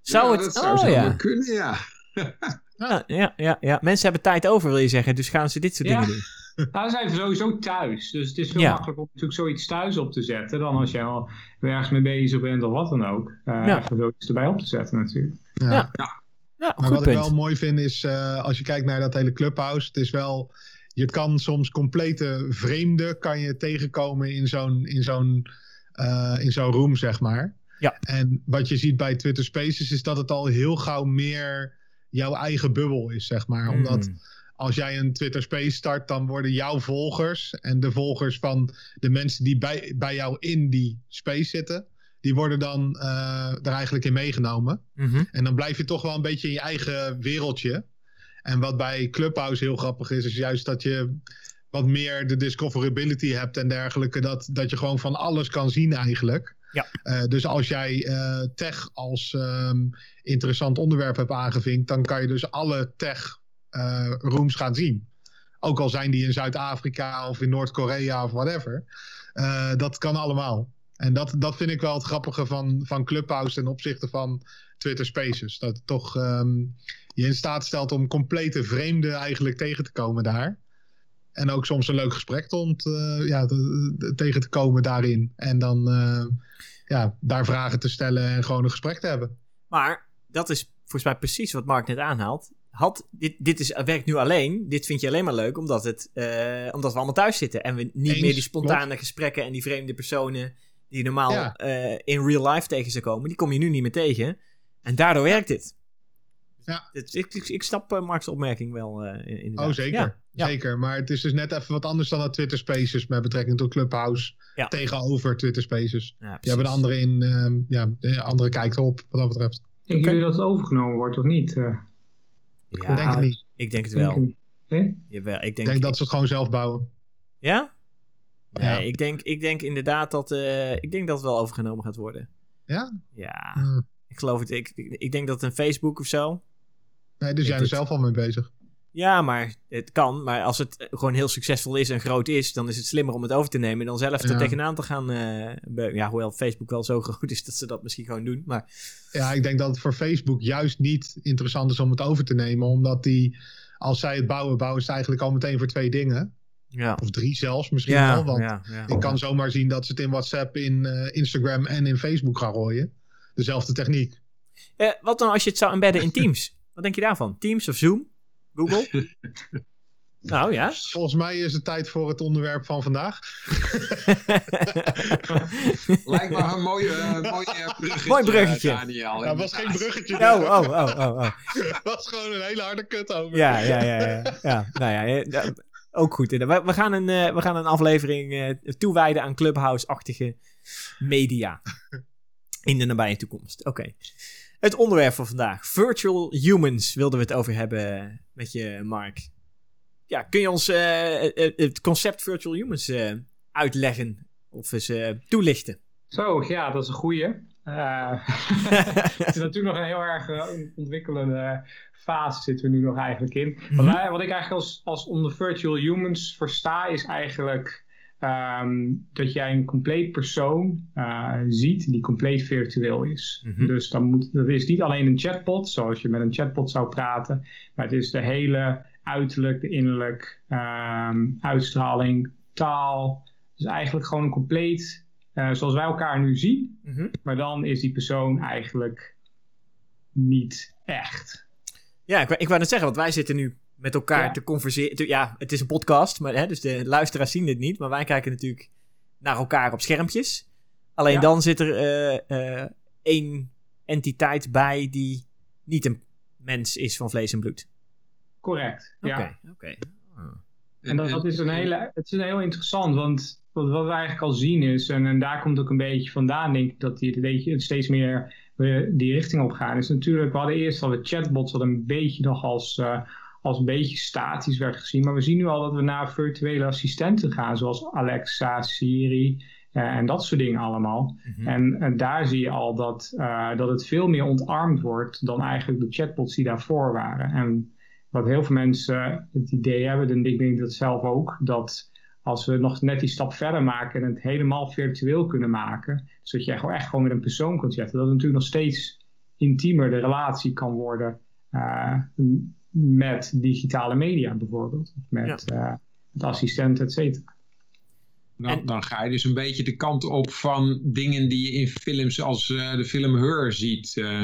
S1: Zou
S2: Ja,
S1: het...
S2: Dat zou
S1: oh,
S2: kunnen, ja.
S1: Ja, ja, ja, ja. Mensen hebben tijd over, wil je zeggen. Dus gaan ze dit soort
S4: Ja.
S1: dingen doen.
S4: Nou, ze zijn sowieso thuis. Dus het is veel
S1: Ja.
S4: makkelijker om natuurlijk zoiets thuis op te zetten. Dan als je al ergens mee bezig bent of wat dan ook. Uh,
S1: Ja.
S4: Even zoiets erbij op te zetten natuurlijk.
S3: Ja.
S1: Ja. Ja,
S3: Maar
S1: goed
S3: wat ik wel mooi vind is, eh, als je kijkt naar dat hele clubhouse, het is wel, je kan soms complete vreemden kan je tegenkomen in zo'n in zo'n eh, in zo'n room, zeg maar.
S1: Ja.
S3: En wat je ziet bij Twitter Spaces is dat het al heel gauw meer jouw eigen bubbel is, zeg maar. Omdat
S1: Hmm.
S3: als jij een Twitter Space start, dan worden jouw volgers en de volgers van de mensen die bij, bij jou in die space zitten, die worden dan eh er eigenlijk in meegenomen.
S1: Mhm.
S3: En dan blijf je toch wel een beetje in je eigen wereldje. En wat bij Clubhouse heel grappig is, is juist dat je wat meer de discoverability hebt en dergelijke. Dat, dat je gewoon van alles kan zien eigenlijk.
S1: Ja.
S3: Eh, dus als jij eh, tech als ehm, interessant onderwerp hebt aangevinkt, dan kan je dus alle tech eh, rooms gaan zien. Ook al zijn die in Zuid-Afrika of in Noord-Korea of whatever. Dat kan allemaal. En dat, dat vind ik wel het grappige van, van Clubhouse ten opzichte van Twitter Spaces. Dat toch ehm, je in staat stelt om complete vreemden eigenlijk tegen te komen daar. En ook soms een leuk gesprek ont, uh, ja, tegen te komen daarin. En dan uh, ja, daar vragen te stellen en gewoon een gesprek te hebben.
S1: Maar dat is volgens mij precies wat Mark net aanhaalt. Had, dit, dit is, werkt nu alleen. Dit vind je alleen maar leuk omdat, het, uh, omdat we allemaal thuis zitten. En we niet
S3: Eens,
S1: meer die spontane
S3: klopt.
S1: gesprekken en die vreemde personen die normaal
S3: Ja.
S1: eh, in real life tegen zou komen, die kom je nu niet meer tegen. En daardoor werkt dit.
S3: Ja.
S1: Het- ik, ik, ik snap eh, Mark's opmerking wel eh, in- inderdaad.
S3: Oh, zeker.
S1: Ja. Ja.
S3: Zeker. Maar het is dus net even wat anders dan dat Twitter Spaces met betrekking tot Clubhouse.
S1: Ja.
S3: Tegenover Twitter Spaces.
S1: Ja,
S3: Die hebben een andere, in, ehm, ja, de andere kijkt erop, wat dat betreft.
S4: Denken
S1: Oké.
S4: jullie dat het overgenomen wordt of niet? Eh,
S1: Ja,
S3: Ik denk het niet.
S1: ik denk het
S4: denk
S1: wel.
S4: ik?
S1: Jawel, ik denk,
S3: denk dat ze het gewoon zelf bouwen.
S1: Ja? Nee,
S3: Ja.
S1: ik, denk, ik denk inderdaad dat, eh, ik denk dat het wel overgenomen gaat worden.
S3: Ja?
S1: Ja,
S3: Hm.
S1: ik geloof het. Ik, ik denk dat een Facebook of zo.
S3: Nee, dus jij er
S1: het-
S3: zelf al mee bezig.
S1: Ja, maar het kan. Maar als het gewoon heel succesvol is en groot is, dan is het slimmer om het over te nemen dan zelf er
S3: Ja.
S1: tegenaan te gaan. eh, ja, hoewel Facebook wel zo groot is dat ze dat misschien gewoon doen. Maar
S3: Ja, ik denk dat het voor Facebook juist niet interessant is om het over te nemen. Omdat die, als zij het bouwen, bouwen ze eigenlijk al meteen voor twee dingen.
S1: ja.
S3: Of drie zelfs misschien
S1: Ja,
S3: wel. Want
S1: ja,
S3: ik kan zomaar zien dat ze het in WhatsApp, in eh, Instagram en in Facebook gaan gooien. Dezelfde techniek.
S1: Eh, wat dan als je het zou embedden in Teams? Wat denk je daarvan? Teams of Zoom? Google? nou ja.
S3: Volgens mij is het tijd voor het onderwerp van vandaag.
S2: Lijkt me een mooie, eh, mooie bruggetje,
S1: Mooi bruggetje.
S2: eh, Daniel.
S3: Dat was geen bruggetje.
S1: Oh, oh, oh, oh, oh.
S3: Dat was gewoon een hele harde kut over.
S1: Ja, ja, ja. ja. ja nou ja, eh, ja, ook goed. We, we, gaan een, eh, we gaan een aflevering eh, toewijden aan Clubhouse-achtige media. In de nabije toekomst. Oké. Het onderwerp van vandaag. Virtual humans wilden we het over hebben met je, Mark. Ja, kun je ons eh, het concept virtual humans eh, uitleggen? Of eens eh, toelichten?
S4: Zo, ja, dat is een goeie. Het is natuurlijk nog een heel erg ontwikkelende fase zitten we nu nog eigenlijk in. Wat, wij- wat ik eigenlijk als, als onder virtual humans versta is eigenlijk ehm, dat jij een compleet persoon eh, ziet die compleet virtueel is.
S1: Mhm.
S4: Dus dan moet, dat is niet alleen een chatbot, zoals je met een chatbot zou praten, maar het is de hele uiterlijk, de innerlijk, ehm, uitstraling, taal. Dus eigenlijk gewoon een compleet, eh, zoals wij elkaar nu zien,
S1: Mhm.
S4: maar dan is die persoon eigenlijk niet echt.
S1: Ja, ik, ik wou net zeggen, want wij zitten nu met elkaar
S4: Ja.
S1: te converseren. Ja, het is een podcast, maar, hè, dus de luisteraars zien dit niet. Maar wij kijken natuurlijk naar elkaar op schermpjes. Alleen
S4: Ja.
S1: dan zit er eh, eh, één entiteit bij die niet een mens is van vlees en bloed.
S4: Correct.
S1: Oké,
S4: Ja.
S1: oké. Ah.
S4: En dat, dat is een hele, het is heel interessant, want wat, wat we eigenlijk al zien is, en, en daar komt ook een beetje vandaan, denk ik, dat die, een beetje steeds meer weer die richting op gaan. Is natuurlijk, we hadden eerst al de chatbots, wat een beetje nog als, eh, als een beetje statisch werd gezien. Maar we zien nu al dat we naar virtuele assistenten gaan, zoals Alexa, Siri eh, en dat soort dingen allemaal.
S1: Mhm.
S4: En, en daar zie je al dat, eh, dat het veel meer ontarmd wordt dan eigenlijk de chatbots die daarvoor waren. En wat heel veel mensen het idee hebben, en ik denk dat zelf ook, dat als we nog net die stap verder maken en het helemaal virtueel kunnen maken, zodat je gewoon echt gewoon met een persoon kunt zetten, dat het natuurlijk nog steeds intiemer de relatie kan worden eh, met digitale media bijvoorbeeld, of met, eh, met assistenten, et cetera.
S2: Dan,
S1: En-
S2: dan ga je dus een beetje de kant op van dingen die je in films als eh, de film Her ziet. eh.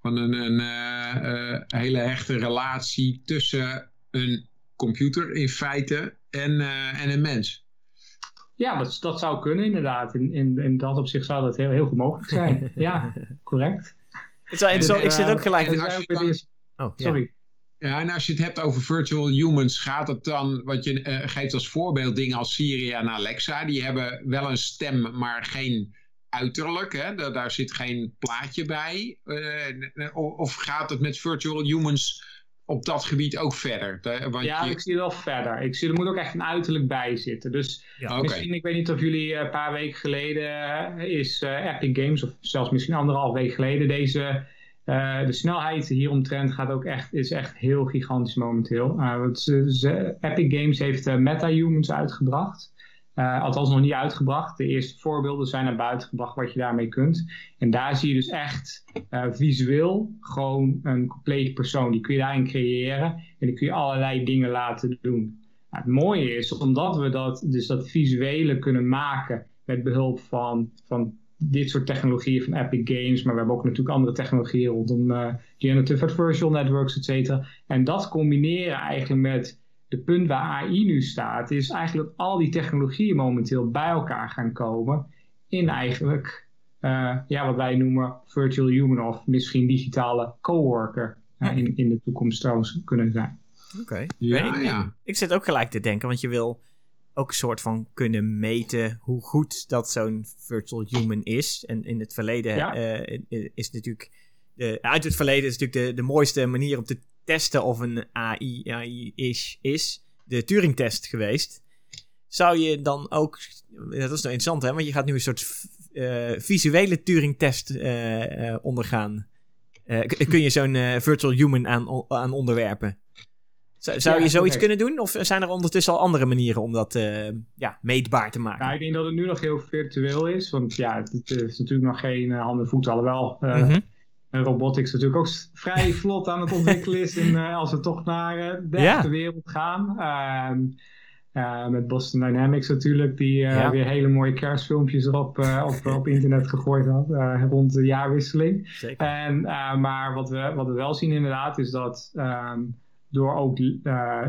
S2: van een, een hele hechte relatie tussen een computer in feite en, eh, en een mens.
S4: Ja, dat, dat zou kunnen inderdaad. In, in, in dat opzicht zou dat heel, heel goed mogelijk zijn. ja, correct.
S1: Het is wel interessant, ik zit ook gelijk...
S2: en als je dan-
S4: die-
S1: Oh, ja.
S4: Sorry.
S2: Ja, en als je het hebt over virtual humans, gaat het dan, wat je eh, geeft als voorbeeld dingen als Siri en Alexa, die hebben wel een stem, maar geen uiterlijk, hè? Daar, daar zit geen plaatje bij. Eh, of, of gaat het met virtual humans op dat gebied ook verder? Want
S4: Ja,
S2: je-
S4: ik zie er wel verder. Ik zie er moet ook echt een uiterlijk bij zitten. Dus
S1: Ja,
S4: misschien, ik weet niet of jullie eh, een paar weken geleden eh, is eh, Epic Games, of zelfs misschien anderhalf week geleden, deze. Eh, de snelheid hieromtrent gaat ook echt, is echt heel gigantisch momenteel. Want ze- Epic Games heeft eh, MetaHumans uitgebracht. Uh, althans nog niet uitgebracht. De eerste voorbeelden zijn naar buiten gebracht wat je daarmee kunt. En daar zie je dus echt uh, visueel gewoon een complete persoon. Die kun je daarin creëren en die kun je allerlei dingen laten doen. Het mooie is, omdat we dat, dus dat visuele kunnen maken met behulp van, van dit soort technologieën van Epic Games, maar we hebben ook natuurlijk andere technologieën rondom uh, generative adversarial networks, et cetera. En dat combineren eigenlijk met de punt waar AI nu staat, is eigenlijk dat al die technologieën momenteel bij elkaar gaan komen in eigenlijk uh, ja, wat wij noemen virtual human of misschien digitale coworker uh, in, in de toekomst trouwens kunnen zijn.
S1: Oké.
S2: Ja,
S1: ik,
S2: ja.
S1: ik zit ook gelijk te denken, want je wil ook een soort van kunnen meten hoe goed dat zo'n virtual human is. En in het verleden
S4: Ja.
S1: eh, is natuurlijk. De, uit het verleden is natuurlijk de, de mooiste manier om te testen of een AI, AI is, is de Turing-test geweest. Zou je dan ook. Dat is nou interessant, hè? Want je gaat nu een soort eh, visuele Turing-test eh, ondergaan. Kun je zo'n virtual human aan, aan onderwerpen? Zou, zou
S4: Ja,
S1: je zoiets kunnen doen? Of zijn er ondertussen al andere manieren om dat eh, ja, meetbaar te maken?
S4: Nou, ik denk dat het nu nog heel virtueel is, want ja, het, is natuurlijk nog geen uh, handen en voeten, alhoewel uh,
S1: Mhm.
S4: robotics natuurlijk ook vrij vlot aan het ontwikkelen is uh, als we toch naar de
S1: Ja.
S4: echte wereld gaan. Ehm, met Boston Dynamics natuurlijk, die
S1: Ja.
S4: weer hele mooie kerstfilmpjes erop op, op internet gegooid had rond de jaarwisseling.
S1: Zeker.
S4: En, maar wat we, wat we wel zien inderdaad is dat um, door ook uh,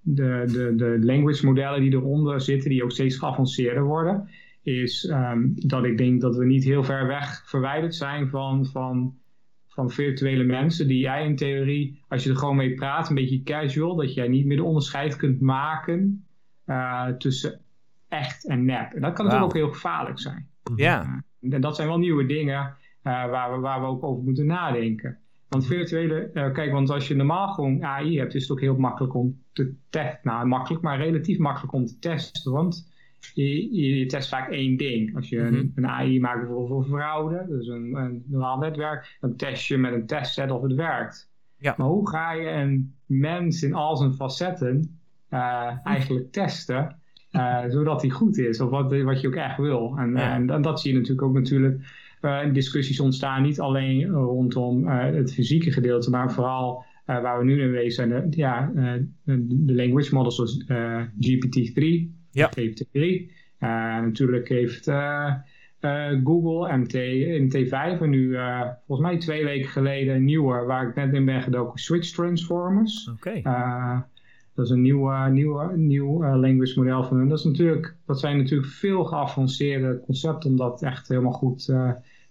S4: de, de, de language modellen die eronder zitten, die ook steeds geavanceerder worden, is um, dat ik denk dat we niet heel ver weg verwijderd zijn van, van, van virtuele mensen die jij in theorie, als je er gewoon mee praat, een beetje casual, dat jij niet meer de onderscheid kunt maken uh, tussen echt en nep. En dat kan natuurlijk ook heel gevaarlijk zijn.
S1: Ja,
S4: En dat zijn wel nieuwe dingen uh, waar, we, waar we ook over moeten nadenken. Want virtuele, uh, kijk, want als je normaal gewoon AI hebt, is het ook heel makkelijk om te testen. Nou, makkelijk, maar relatief makkelijk om te testen. Want je, je, je test vaak één ding. Als je
S1: Mhm.
S4: een, een AI maakt bijvoorbeeld voor fraude, dus een, een neuraal netwerk, dan test je met een testset of het werkt.
S1: Ja.
S4: Maar hoe ga je een mens in al zijn facetten uh, eigenlijk testen, uh, zodat hij goed is, of wat, wat je ook echt wil? En,
S1: Ja.
S4: en, en dat zie je natuurlijk ook natuurlijk discussies ontstaan, niet alleen rondom uh, het fysieke gedeelte, maar vooral uh, waar we nu in wezen zijn, de, ja, de language models zoals uh, GPT-3,
S1: Ja.
S4: GPT-3. Uh, natuurlijk heeft uh, Google MT, MT5 en nu volgens mij twee weken geleden een nieuwe, waar ik net in ben gedoken, Switch Transformers.
S1: oké.
S4: Uh, dat is een nieuw, nieuw, nieuw language model van hun. Dat, is natuurlijk, dat zijn natuurlijk veel geavanceerde concepten om dat echt helemaal goed,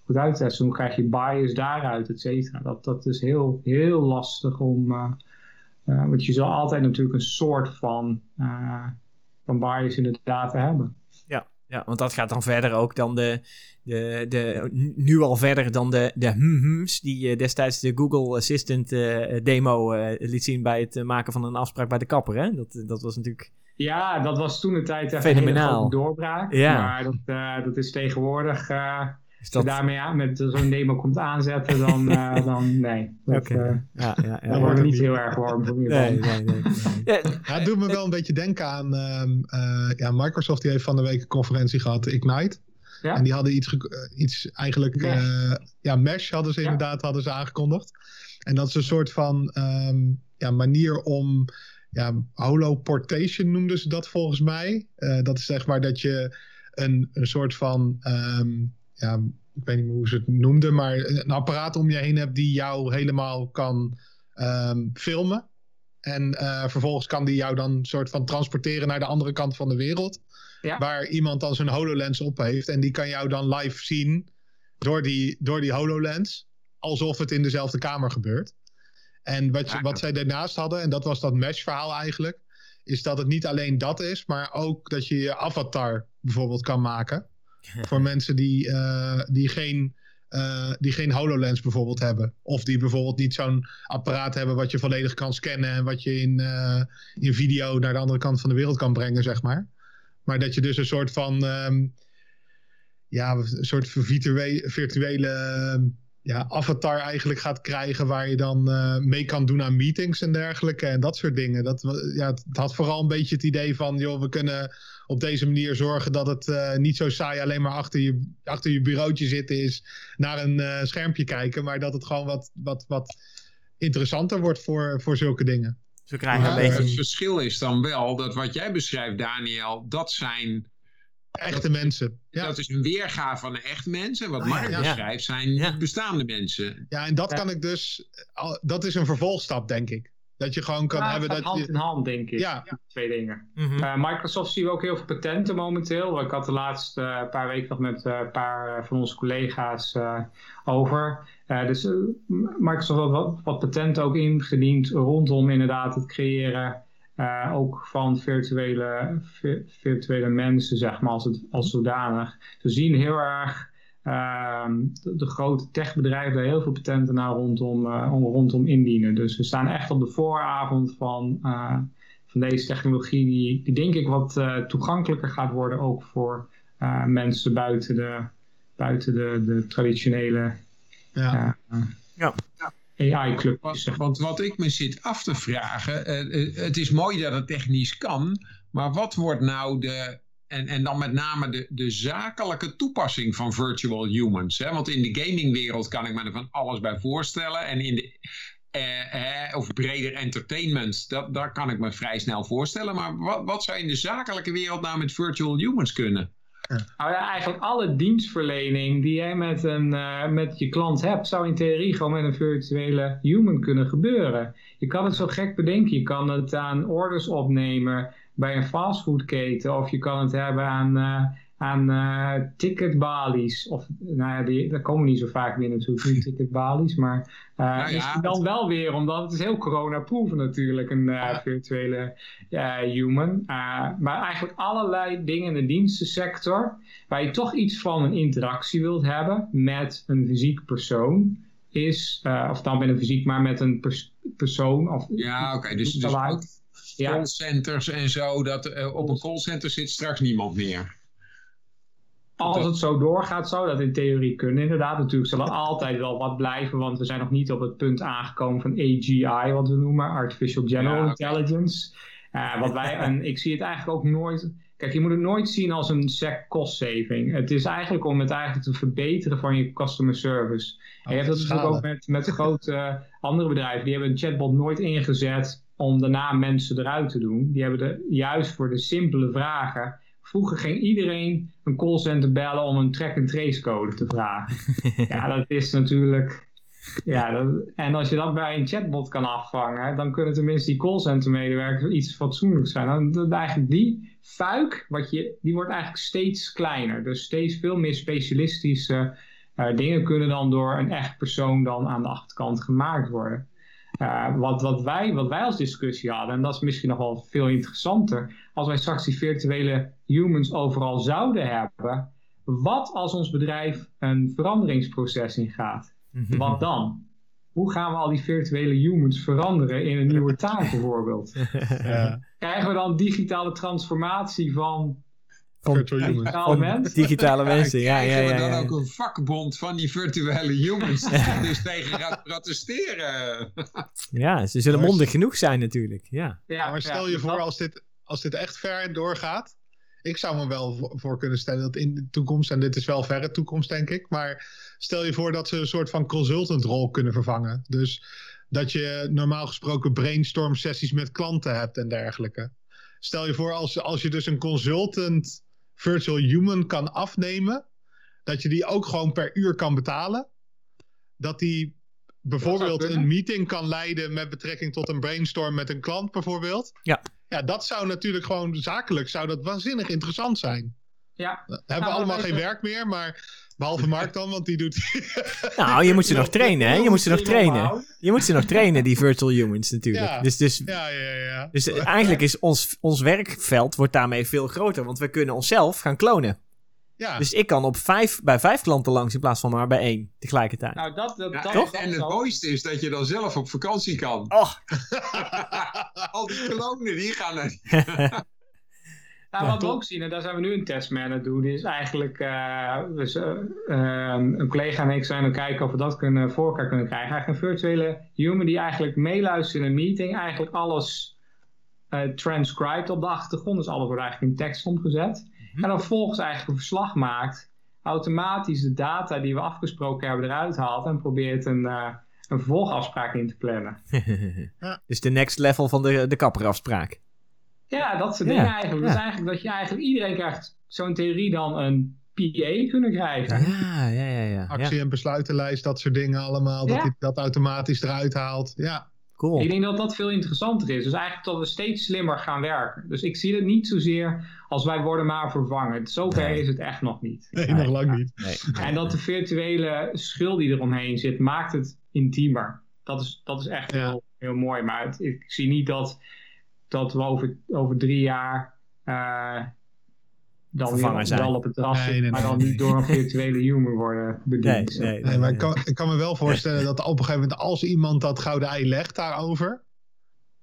S4: goed. Hoe krijg je bias daaruit, et cetera. Dat, dat is heel, heel lastig om... Uh, want je zal altijd natuurlijk een soort van, uh, van bias in de data hebben.
S1: Ja, ja, want dat gaat dan verder ook dan de, de, de nu al verder dan de, de hm's die destijds de Google Assistant demo liet zien bij het maken van een afspraak bij de kapper. Hè? Dat, dat was natuurlijk.
S4: Ja, dat was toen de tijd
S1: Fenomenaal.
S4: een doorbraak.
S1: Ja.
S4: Maar dat, dat is tegenwoordig.
S1: Is
S4: dat... Als je daarmee aan, met zo'n demo komt aanzetten, dan, uh, dan nee. Dat,
S1: okay. uh, ja, ja, ja.
S4: Dan wordt het niet heel erg warm voor
S1: nee, nee, nee, nee.
S3: ja, het doet me wel een beetje denken aan. Uh, ja, Microsoft die heeft van de week een conferentie gehad, Ignite.
S4: Ja?
S3: En die hadden iets, iets eigenlijk. Mesh. ja, Mesh hadden ze ja. inderdaad hadden ze aangekondigd. En dat is een soort van um, ja, manier om. Ja, holoportation noemden ze dat volgens mij. Uh, dat is zeg maar dat je een, een soort van. Um, ja, ik weet niet meer hoe ze het noemden, maar een apparaat om je heen hebt die jou helemaal kan um, filmen. En uh, vervolgens kan die jou dan soort van transporteren naar de andere kant van de wereld. Ja. Waar iemand dan zijn HoloLens op heeft. En die kan jou dan live zien door die, door die HoloLens. Alsof het in dezelfde kamer gebeurt. En wat, je, wat zij daarnaast hadden, en dat was dat mesh-verhaal eigenlijk. Is dat het niet alleen dat is, maar ook dat je je avatar bijvoorbeeld kan maken. Voor mensen die, uh, die, geen, uh, die geen HoloLens bijvoorbeeld hebben. Of die bijvoorbeeld niet zo'n apparaat hebben wat je volledig kan scannen. En wat je in, uh, in video naar de andere kant van de wereld kan brengen, zeg maar. Maar dat je dus een soort van. Um, ja, een soort virtuele. virtuele ja, avatar eigenlijk gaat krijgen waar je dan mee kan doen aan meetings en dergelijke en dat soort dingen. Dat, ja, het had vooral een beetje het idee van, joh, we kunnen op deze manier zorgen dat het uh, niet zo saai alleen maar achter je, achter je bureautje zitten is, naar een uh, schermpje kijken, maar dat het gewoon wat, wat, wat interessanter wordt voor, voor zulke dingen.
S1: Krijgen een beetje...
S2: Het verschil is dan wel dat wat jij beschrijft, Daniel, dat zijn
S3: Echte dat, mensen.
S2: Ja. Dat is een weergave van een echt mensen. Wat Mark ja. beschrijft zijn bestaande mensen.
S3: Ja, en dat kan ik dus... Dat is een vervolgstap, denk ik. Dat je gewoon kan hebben... dat
S4: hand
S3: je,
S4: in hand, denk ik. Ja. Twee dingen. Mm -hmm. uh, Microsoft zien we ook heel veel patenten momenteel. Ik had de laatste uh, paar weken nog met uh, een paar van onze collega's over. dus Microsoft had wat, wat patenten ook ingediend rondom inderdaad het creëren uh, ook van virtuele, virtuele mensen, zeg maar, als, het, als zodanig. We zien heel erg de, de, grote techbedrijven daar heel veel patenten naar rondom, uh, rondom indienen. Dus we staan echt op de vooravond van, uh, van deze technologie, die, die denk ik wat toegankelijker gaat worden, ook voor mensen buiten de, buiten de, de traditionele.
S1: Ja.
S4: ja. AI-club.
S2: Want wat ik me zit af te vragen, uh, het is mooi dat het technisch kan, maar wat wordt nou de, en, en dan met name de, de zakelijke toepassing van virtual humans? Hè? Want in de gamingwereld kan ik me er van alles bij voorstellen en in de, eh, eh, of breder entertainment, dat, daar kan ik me vrij snel voorstellen. Maar wat, wat zou in de zakelijke wereld nou met virtual humans kunnen?
S4: Nou ja, eigenlijk alle dienstverlening die jij met, een, uh, met je klant hebt, zou in theorie gewoon met een virtuele human kunnen gebeuren. Je kan het zo gek bedenken. Je kan het aan orders opnemen bij een fastfoodketen of je kan het hebben aan, uh, aan uh, ticketbalies. Of, nou ja, die, daar komen niet zo vaak meer natuurlijk, ticketbalies. Maar uh, nou ja, dan wel weer, omdat het is heel corona-proof natuurlijk, een virtuele human. maar eigenlijk allerlei dingen in de dienstensector, waar je toch iets van een interactie wilt hebben met een fysiek persoon, is, of dan met een fysiek, maar met een pers persoon. Of,
S2: ja, oké, okay, dus, dus ook callcenters en zo, dat op een callcenter zit straks niemand meer.
S4: Als het zo doorgaat, zou dat in theorie kunnen. Inderdaad, natuurlijk zal er altijd wel wat blijven, want we zijn nog niet op het punt aangekomen van AGI, wat we noemen, Artificial General Intelligence. Uh, wat wij, en ik zie het eigenlijk ook nooit. Kijk, je moet het nooit zien als een sec cost saving. Het is eigenlijk om het eigenlijk te verbeteren van je customer service. en je hebt dat natuurlijk ook met, met grote andere bedrijven. Die hebben een chatbot nooit ingezet om daarna mensen eruit te doen. Die hebben er juist voor de simpele vragen Vroeger ging iedereen een callcenter bellen om een track-and-trace code te vragen. ja, dat is natuurlijk... Ja, dat, en als je dat bij een chatbot kan afvangen, dan kunnen tenminste die callcenter medewerkers iets fatsoenlijks zijn. Dan, dan eigenlijk die fuik, wat je, die wordt eigenlijk steeds kleiner. Dus steeds veel meer specialistische uh, dingen kunnen dan door een echt persoon dan aan de achterkant gemaakt worden. Uh, wat, wat, wij, wat wij als discussie hadden, en dat is misschien nog wel veel interessanter, als wij straks die virtuele humans overal zouden hebben, wat als ons bedrijf een veranderingsproces ingaat? Mhm. Wat dan? Hoe gaan we al die virtuele humans veranderen in een nieuwe taak bijvoorbeeld? Ja. Krijgen we dan digitale transformatie van digitale mensen.
S1: Digitale mensen, ja. ja, ja,
S2: ja, dan ook een vakbond van die virtuele humans die dus tegen gaat protesteren.
S1: ja, ze zullen mondig genoeg zijn natuurlijk. Ja.
S3: ja maar stel je voor als dit, als dit echt ver doorgaat. Ik zou me wel voor kunnen stellen dat in de toekomst, en dit is wel verre toekomst denk ik, maar stel je voor dat ze een soort van consultantrol kunnen vervangen. Dus dat je normaal gesproken brainstorm sessies met klanten hebt en dergelijke. Stel je voor als, als je dus een consultant virtual human kan afnemen, dat je die ook gewoon per uur kan betalen. Dat die bijvoorbeeld een meeting kan leiden met betrekking tot een brainstorm met een klant bijvoorbeeld.
S1: Ja.
S3: Ja, dat zou natuurlijk gewoon zakelijk zou dat waanzinnig interessant zijn.
S4: Ja.
S3: We hebben we allemaal geen werk meer, maar behalve Mark dan, want die doet...
S1: nou, je moet ze nog trainen, hè? Je moet ze nog trainen. Je moet ze nog trainen, die virtual humans natuurlijk. Ja. Dus, dus,
S3: ja, ja, ja.
S1: dus eigenlijk is ons, ons werkveld wordt daarmee veel groter, want we kunnen onszelf gaan klonen. Ja. Dus ik kan op vijf, bij vijf klanten langs in plaats van maar bij één tegelijkertijd.
S4: Nou, dat, dat,
S2: ja, Toch? En, het mooiste is dat je dan zelf op vakantie kan.
S1: Oh.
S2: Al die klonen, die gaan er.
S4: Nou, wat we ook zien, en daar zijn we nu een test mee aan het doen, is eigenlijk, uh, dus, uh, een collega en ik zijn aan het kijken of we dat kunnen, voor elkaar kunnen krijgen. Eigenlijk een virtuele human die eigenlijk meeluistert in een meeting, eigenlijk alles uh, transcribed op de achtergrond, dus alles wordt eigenlijk in tekst omgezet. Mm En dan volgens eigenlijk een verslag maakt, automatisch de data die we afgesproken hebben eruit haalt en probeert een, een vervolgafspraak in te plannen.
S1: ja. Dus de next level van de, de kapperafspraak.
S4: Ja, dat soort dingen eigenlijk. Dus eigenlijk dat je eigenlijk iedereen krijgt zo'n theorie dan een PA kunnen krijgen.
S1: Ja, ja, ja. ja.
S3: Actie- en besluitenlijst, dat soort dingen allemaal. Dat hij dat automatisch eruit haalt. Ja.
S1: Cool.
S4: Ik denk dat dat veel interessanter is. Dus eigenlijk dat we steeds slimmer gaan werken. Dus ik zie het niet zozeer als wij worden maar vervangen. Zover nee. is het echt nog niet.
S3: Nee, nog lang niet.
S4: Nee. En dat de virtuele schil die eromheen zit, maakt het intiemer. Dat is, dat is echt ja. heel, heel mooi. Maar het, ik zie niet dat dat we over, over drie jaar uh, dan weer
S1: zijn.
S4: wel op het terras nee, nee, maar dan niet door een virtuele humor worden bediend.
S3: Nee, nee, maar ik kan, ik kan me wel voorstellen dat op een gegeven moment als iemand dat gouden ei legt daarover,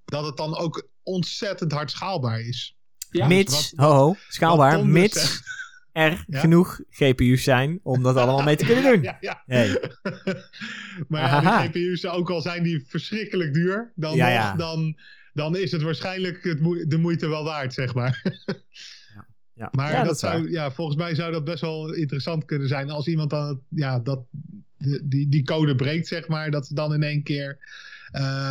S3: dat het dan ook ontzettend hard schaalbaar is.
S1: Ja, mits, wat, ho, ho, schaalbaar, mits er ja? genoeg GPU's zijn om dat allemaal mee te kunnen doen.
S3: Ja, ja, hey. maar ja, die GPU's, ook al zijn die verschrikkelijk duur, dan, dan dan is het waarschijnlijk het moe de moeite wel waard, zeg maar. ja. Ja. Maar ja, dat, zou, ja, volgens mij zou dat best wel interessant kunnen zijn als iemand dan ja, dat, die, die code breekt, zeg maar, dat ze dan in één keer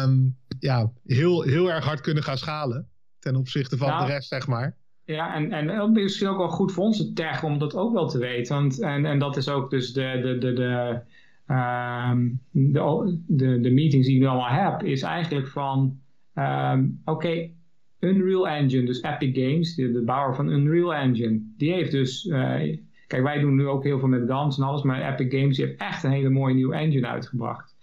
S3: um, ja, heel, heel erg hard kunnen gaan schalen ten opzichte van nou, de rest, zeg maar.
S4: Ja, en, en misschien ook wel goed voor onze tech om dat ook wel te weten. Want, en, en dat is ook dus de, de, de, de, um, de, de, de meetings die ik nu allemaal heb, is eigenlijk van Um, Oké, okay. Unreal Engine, dus Epic Games, de, de, bouwer van Unreal Engine, die heeft dus. Uh, kijk, wij doen nu ook heel veel met Gans en alles, maar Epic Games heeft echt een hele mooie nieuwe engine uitgebracht.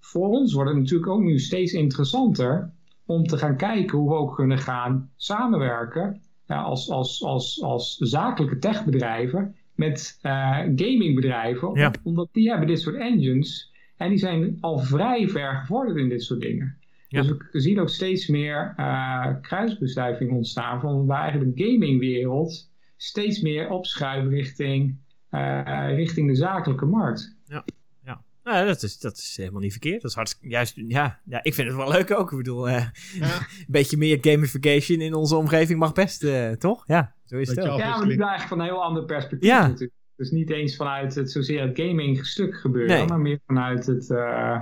S4: Voor ons wordt het natuurlijk ook nu steeds interessanter om te gaan kijken hoe we ook kunnen gaan samenwerken ja, als, als, als, als zakelijke techbedrijven met uh, gamingbedrijven,
S1: ja.
S4: omdat die hebben dit soort engines en die zijn al vrij ver gevorderd in dit soort dingen. Ja. Dus we zien ook steeds meer uh, kruisbestuiving ontstaan van waar eigenlijk de gamingwereld steeds meer opschuift richting, uh, richting de zakelijke markt.
S1: Ja. Ja, nou, dat, is, dat is helemaal niet verkeerd. Dat is hartstikke, juist, ja, ja, ik vind het wel leuk ook. Ik bedoel, uh, ja. een beetje meer gamification in onze omgeving mag best, toch? Ja, zo is het ook.
S4: Ja, maar nu eigenlijk van een heel ander perspectief ja. natuurlijk. Dus niet eens vanuit het zozeer het gaming stuk gebeuren, nee. maar meer vanuit het... Uh,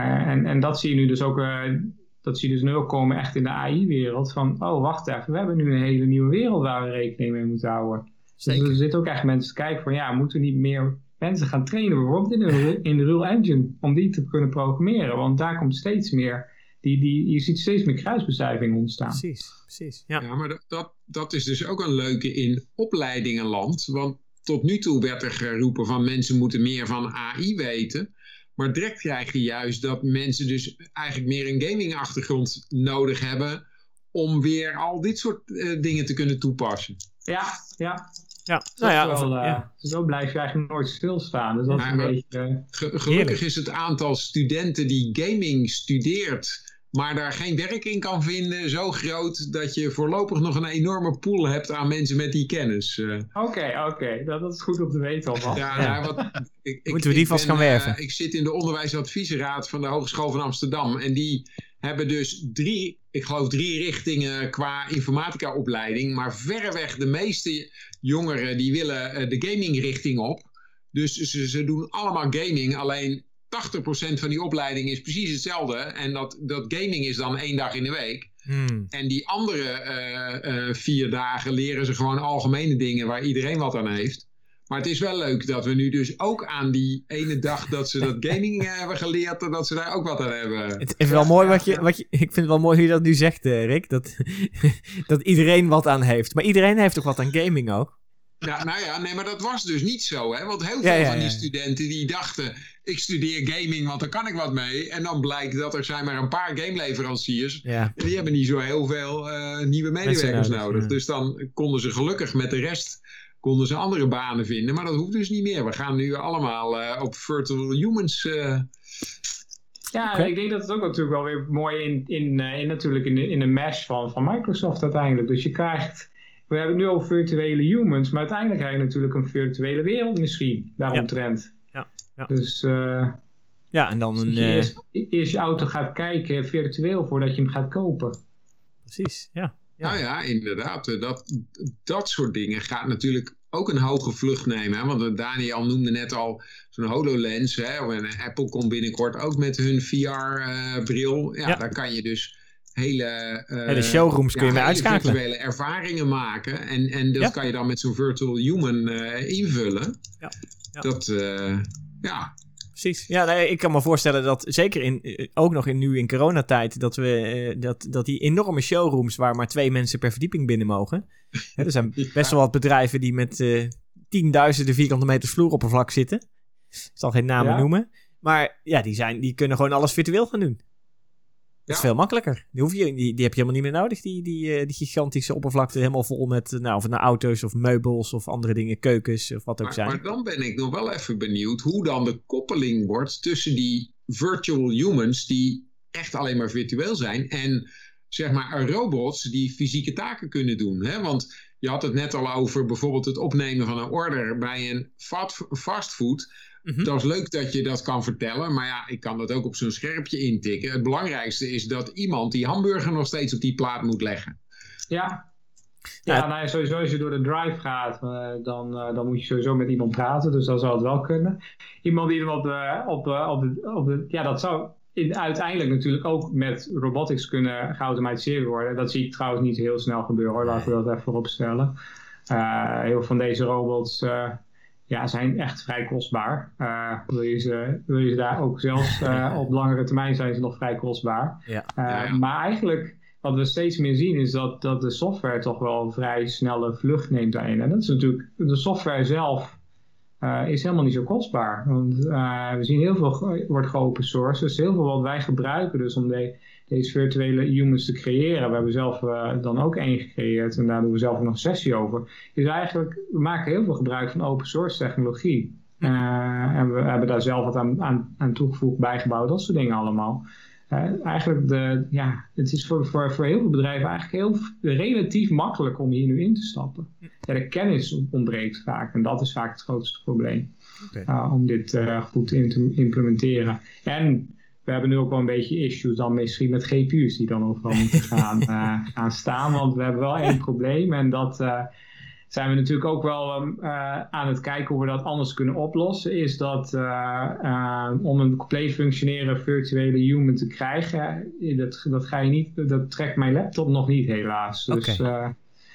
S4: en, en dat zie je nu dus ook, uh, dat zie je dus nu ook komen echt in de AI-wereld. Van, oh wacht even, we hebben nu een hele nieuwe wereld waar we rekening mee moeten houden. Zeker. Dus er zitten ook echt mensen te kijken van, ja, moeten we niet meer mensen gaan trainen, bijvoorbeeld in de, in de Real Engine, om die te kunnen programmeren. Want daar komt steeds meer, die, die, je ziet steeds meer kruisbestuiving ontstaan.
S1: Precies, precies. Ja,
S2: ja maar dat, dat, dat is dus ook een leuke in opleidingenland. Want tot nu toe werd er geroepen van mensen moeten meer van AI weten. Maar direct krijg je juist dat mensen dus eigenlijk meer een gaming achtergrond nodig hebben om weer al dit soort uh, dingen te kunnen toepassen.
S4: Ja, ja.
S1: Ja, nou ja,
S4: wel, uh, ja. Zo blijf je eigenlijk nooit stilstaan. Dus dat is een beetje, uh,
S2: ge gelukkig is het aantal studenten die gaming studeert maar daar geen werk in kan vinden, zo groot dat je voorlopig nog een enorme pool hebt aan mensen met die kennis.
S4: Oké, uh. oké, okay, okay. dat, dat, is goed om te weten alvast.
S2: Ja, ja. wat,
S1: ik, ik, Moeten we die vast ben, gaan werven?
S2: Uh, ik zit in de onderwijsadviesraad van de Hogeschool van Amsterdam en die hebben dus drie, ik geloof drie richtingen qua informatica opleiding, maar verreweg de meeste jongeren die willen uh, de gaming richting op. Dus ze, ze doen allemaal gaming, alleen 80% van die opleiding is precies hetzelfde. En dat, dat gaming is dan één dag in de week.
S1: Hmm.
S2: En die andere uh, uh, vier dagen leren ze gewoon algemene dingen waar iedereen wat aan heeft. Maar het is wel leuk dat we nu dus ook aan die ene dag dat ze dat gaming uh, hebben geleerd, dat ze daar ook wat aan hebben.
S1: Het is wel mooi wat je, wat je, ik vind het wel mooi hoe je dat nu zegt, Rick. Dat, dat iedereen wat aan heeft. Maar iedereen heeft toch wat aan gaming ook?
S2: Ja, nou ja, nee, maar dat was dus niet zo, hè? Want heel veel ja, ja, van die studenten die dachten, ik studeer gaming, want daar kan ik wat mee. En dan blijkt dat er zijn maar een paar gameleveranciers.
S1: Ja.
S2: En die hebben niet zo heel veel uh, nieuwe medewerkers nodig. Dus dan konden ze gelukkig met de rest konden ze andere banen vinden. Maar dat hoeft dus niet meer. We gaan nu allemaal uh, op virtual humans... Uh...
S4: Ja, okay. ik denk dat het ook natuurlijk wel weer mooi in, in, in natuurlijk in de, in de mesh van, van Microsoft uiteindelijk. Dus je krijgt we hebben het nu over virtuele humans, maar uiteindelijk heb je natuurlijk een virtuele wereld misschien daaromtrent.
S1: Ja.
S4: Dus uh,
S1: ja, en dan
S4: dus
S1: een.
S4: je
S1: eh,
S4: eerst, eerst je auto gaat kijken virtueel voordat je hem gaat kopen.
S1: precies, ja. Ja.
S2: Nou ja, inderdaad. eh, Dat, dat soort dingen gaat natuurlijk ook een hoge vlucht nemen. Hè? Want eh, Daniel noemde net al zo'n HoloLens. Hè? En eh, Apple komt binnenkort ook met hun VR-bril. ja,
S1: Ja.
S2: daar kan je dus hele... eh,
S1: Hele showrooms kun je mee uitschakelen.
S2: virtuele ervaringen maken. En, en dat
S1: Ja.
S2: kan je dan met zo'n virtual human eh, invullen.
S1: Ja. Ja.
S2: Dat, eh, ja,
S1: Precies. Ja, nee, ik kan me voorstellen dat zeker in, eh, ook nog in, nu in coronatijd, dat we eh, dat, dat die enorme showrooms waar maar twee mensen per verdieping binnen mogen. Hè, er zijn best wel wat bedrijven die met eh, tienduizenden vierkante meters vloeroppervlak zitten. Ik zal geen namen
S4: Ja.
S1: noemen. Maar ja, die, zijn, die kunnen gewoon alles virtueel gaan doen. Dat is
S2: Ja.
S1: veel makkelijker. Die, hoef je, die, die heb je helemaal niet meer nodig, die, die, eh, die gigantische oppervlakte helemaal vol met, eh, nou, of het nou auto's of meubels of andere dingen, keukens of wat ook
S2: Maar,
S1: zijn.
S2: maar dan ben ik nog wel even benieuwd hoe dan de koppeling wordt tussen die virtual humans die echt alleen maar virtueel zijn en zeg maar robots die fysieke taken kunnen doen. Hè? Want je had het net al over bijvoorbeeld het opnemen van een order bij een fast-
S1: Mhm.
S2: Dat is leuk dat je dat kan vertellen, maar ja, ik kan dat ook op zo'n schermpje intikken. Het belangrijkste is dat iemand die hamburger nog steeds op die plaat moet leggen.
S4: Ja.
S1: Ja.
S4: Ja, nou sowieso als je door de drive gaat, eh, dan, eh, dan moet je sowieso met iemand praten. Dus dat zou het wel kunnen. Iemand die hem op de, op, de- op, de, op de... Ja, dat zou in, uiteindelijk natuurlijk ook met robotics kunnen geautomatiseerd worden. Dat zie ik trouwens niet heel snel gebeuren hoor. Laten we dat even vooropstellen. Eh heel veel van deze robots eh, ja, zijn echt vrij kostbaar. Eh, wil, je ze, wil je ze daar ook zelfs eh, op langere termijn zijn ze nog vrij kostbaar.
S1: Ja.
S4: Eh,
S2: Ja, ja.
S4: Maar eigenlijk, wat we steeds meer zien, is dat, dat de software toch wel een vrij snelle vlucht neemt daarin. En dat is natuurlijk, de software zelf eh, is helemaal niet zo kostbaar. Want eh, we zien heel veel ge- wordt geopen source. Dus heel veel wat wij gebruiken dus om de, deze virtuele humans te creëren. We hebben zelf eh, dan ook één gecreëerd en daar doen we zelf nog een sessie over. Is eigenlijk, we maken heel veel gebruik van open source technologie. Eh, en we hebben daar zelf wat aan, aan, aan toegevoegd, bijgebouwd, dat soort dingen allemaal. Eh, eigenlijk, de, ja, het is voor, voor, voor heel veel bedrijven eigenlijk heel relatief makkelijk om hier nu in te stappen. Ja, de kennis ontbreekt vaak en dat is vaak het grootste probleem. Om dit goed in te implementeren. En we hebben nu ook wel een beetje issues dan misschien met GPU's die dan overal moeten gaan, eh, gaan staan. Want we hebben wel één probleem en dat eh, zijn we natuurlijk ook wel ehm, eh, aan het kijken hoe we dat anders kunnen oplossen. Is dat om een compleet functionerende virtuele human te krijgen, dat, dat, ga je niet, dat trekt mijn laptop nog niet helaas. Dus.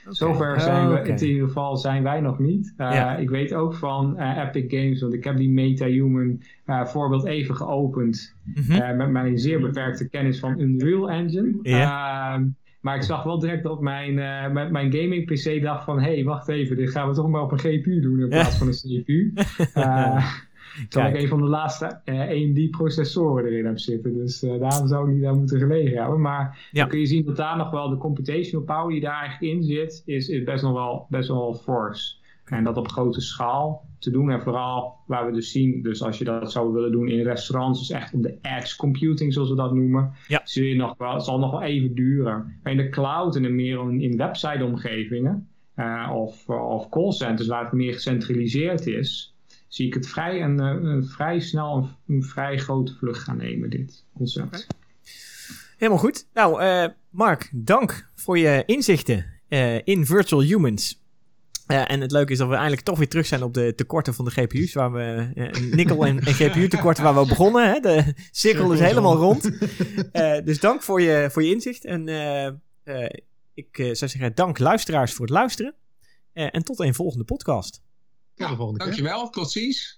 S4: Eh. Zover zijn we, in ieder geval zijn wij nog niet. Uh,
S1: Ja.
S4: Ik weet ook van uh, Epic Games, want ik heb die MetaHuman uh, voorbeeld even geopend.
S1: Mhm.
S4: Uh, met mijn zeer beperkte kennis van Unreal Engine. Uh, maar ik zag wel direct op mijn, uh, met mijn gaming PC dacht van... hé, hey, wacht even, dit gaan we toch maar op een GPU doen in plaats van een CPU. Terwijl ik een van de laatste uh, AMD-processoren erin heb zitten. Dus uh, daarom zou ik niet daar moeten gelegen hebben. Maar
S1: Ja.
S4: dan kun je zien dat daar nog wel de computational power die daar eigenlijk in zit, is, is best nog wel, best nog wel force. En dat op grote schaal te doen. En vooral waar we dus zien, dus als je dat zou willen doen in restaurants, dus echt op de edge computing zoals we dat noemen,
S1: Ja.
S4: zul je nog wel, het zal nog wel even duren. Maar in de cloud en meer in, in website omgevingen uh, of, of callcenters waar het meer gecentraliseerd is, zie ik het vrij, een, een vrij snel een, vrij grote vlucht gaan nemen, dit concept.
S1: Helemaal goed. Nou, uh, Mark, dank voor je inzichten uh, in Virtual Humans. En het leuke is dat we eindelijk toch weer terug zijn op de tekorten van de GPU's. Waar we nikkel en, en GPU tekorten waar we begonnen. Hè? De cirkel is helemaal rond. Dus dank voor je, voor je inzicht. En ik zou zeggen, dank luisteraars voor het luisteren. en tot een volgende podcast.
S2: Ja, dankjewel. Tot ziens.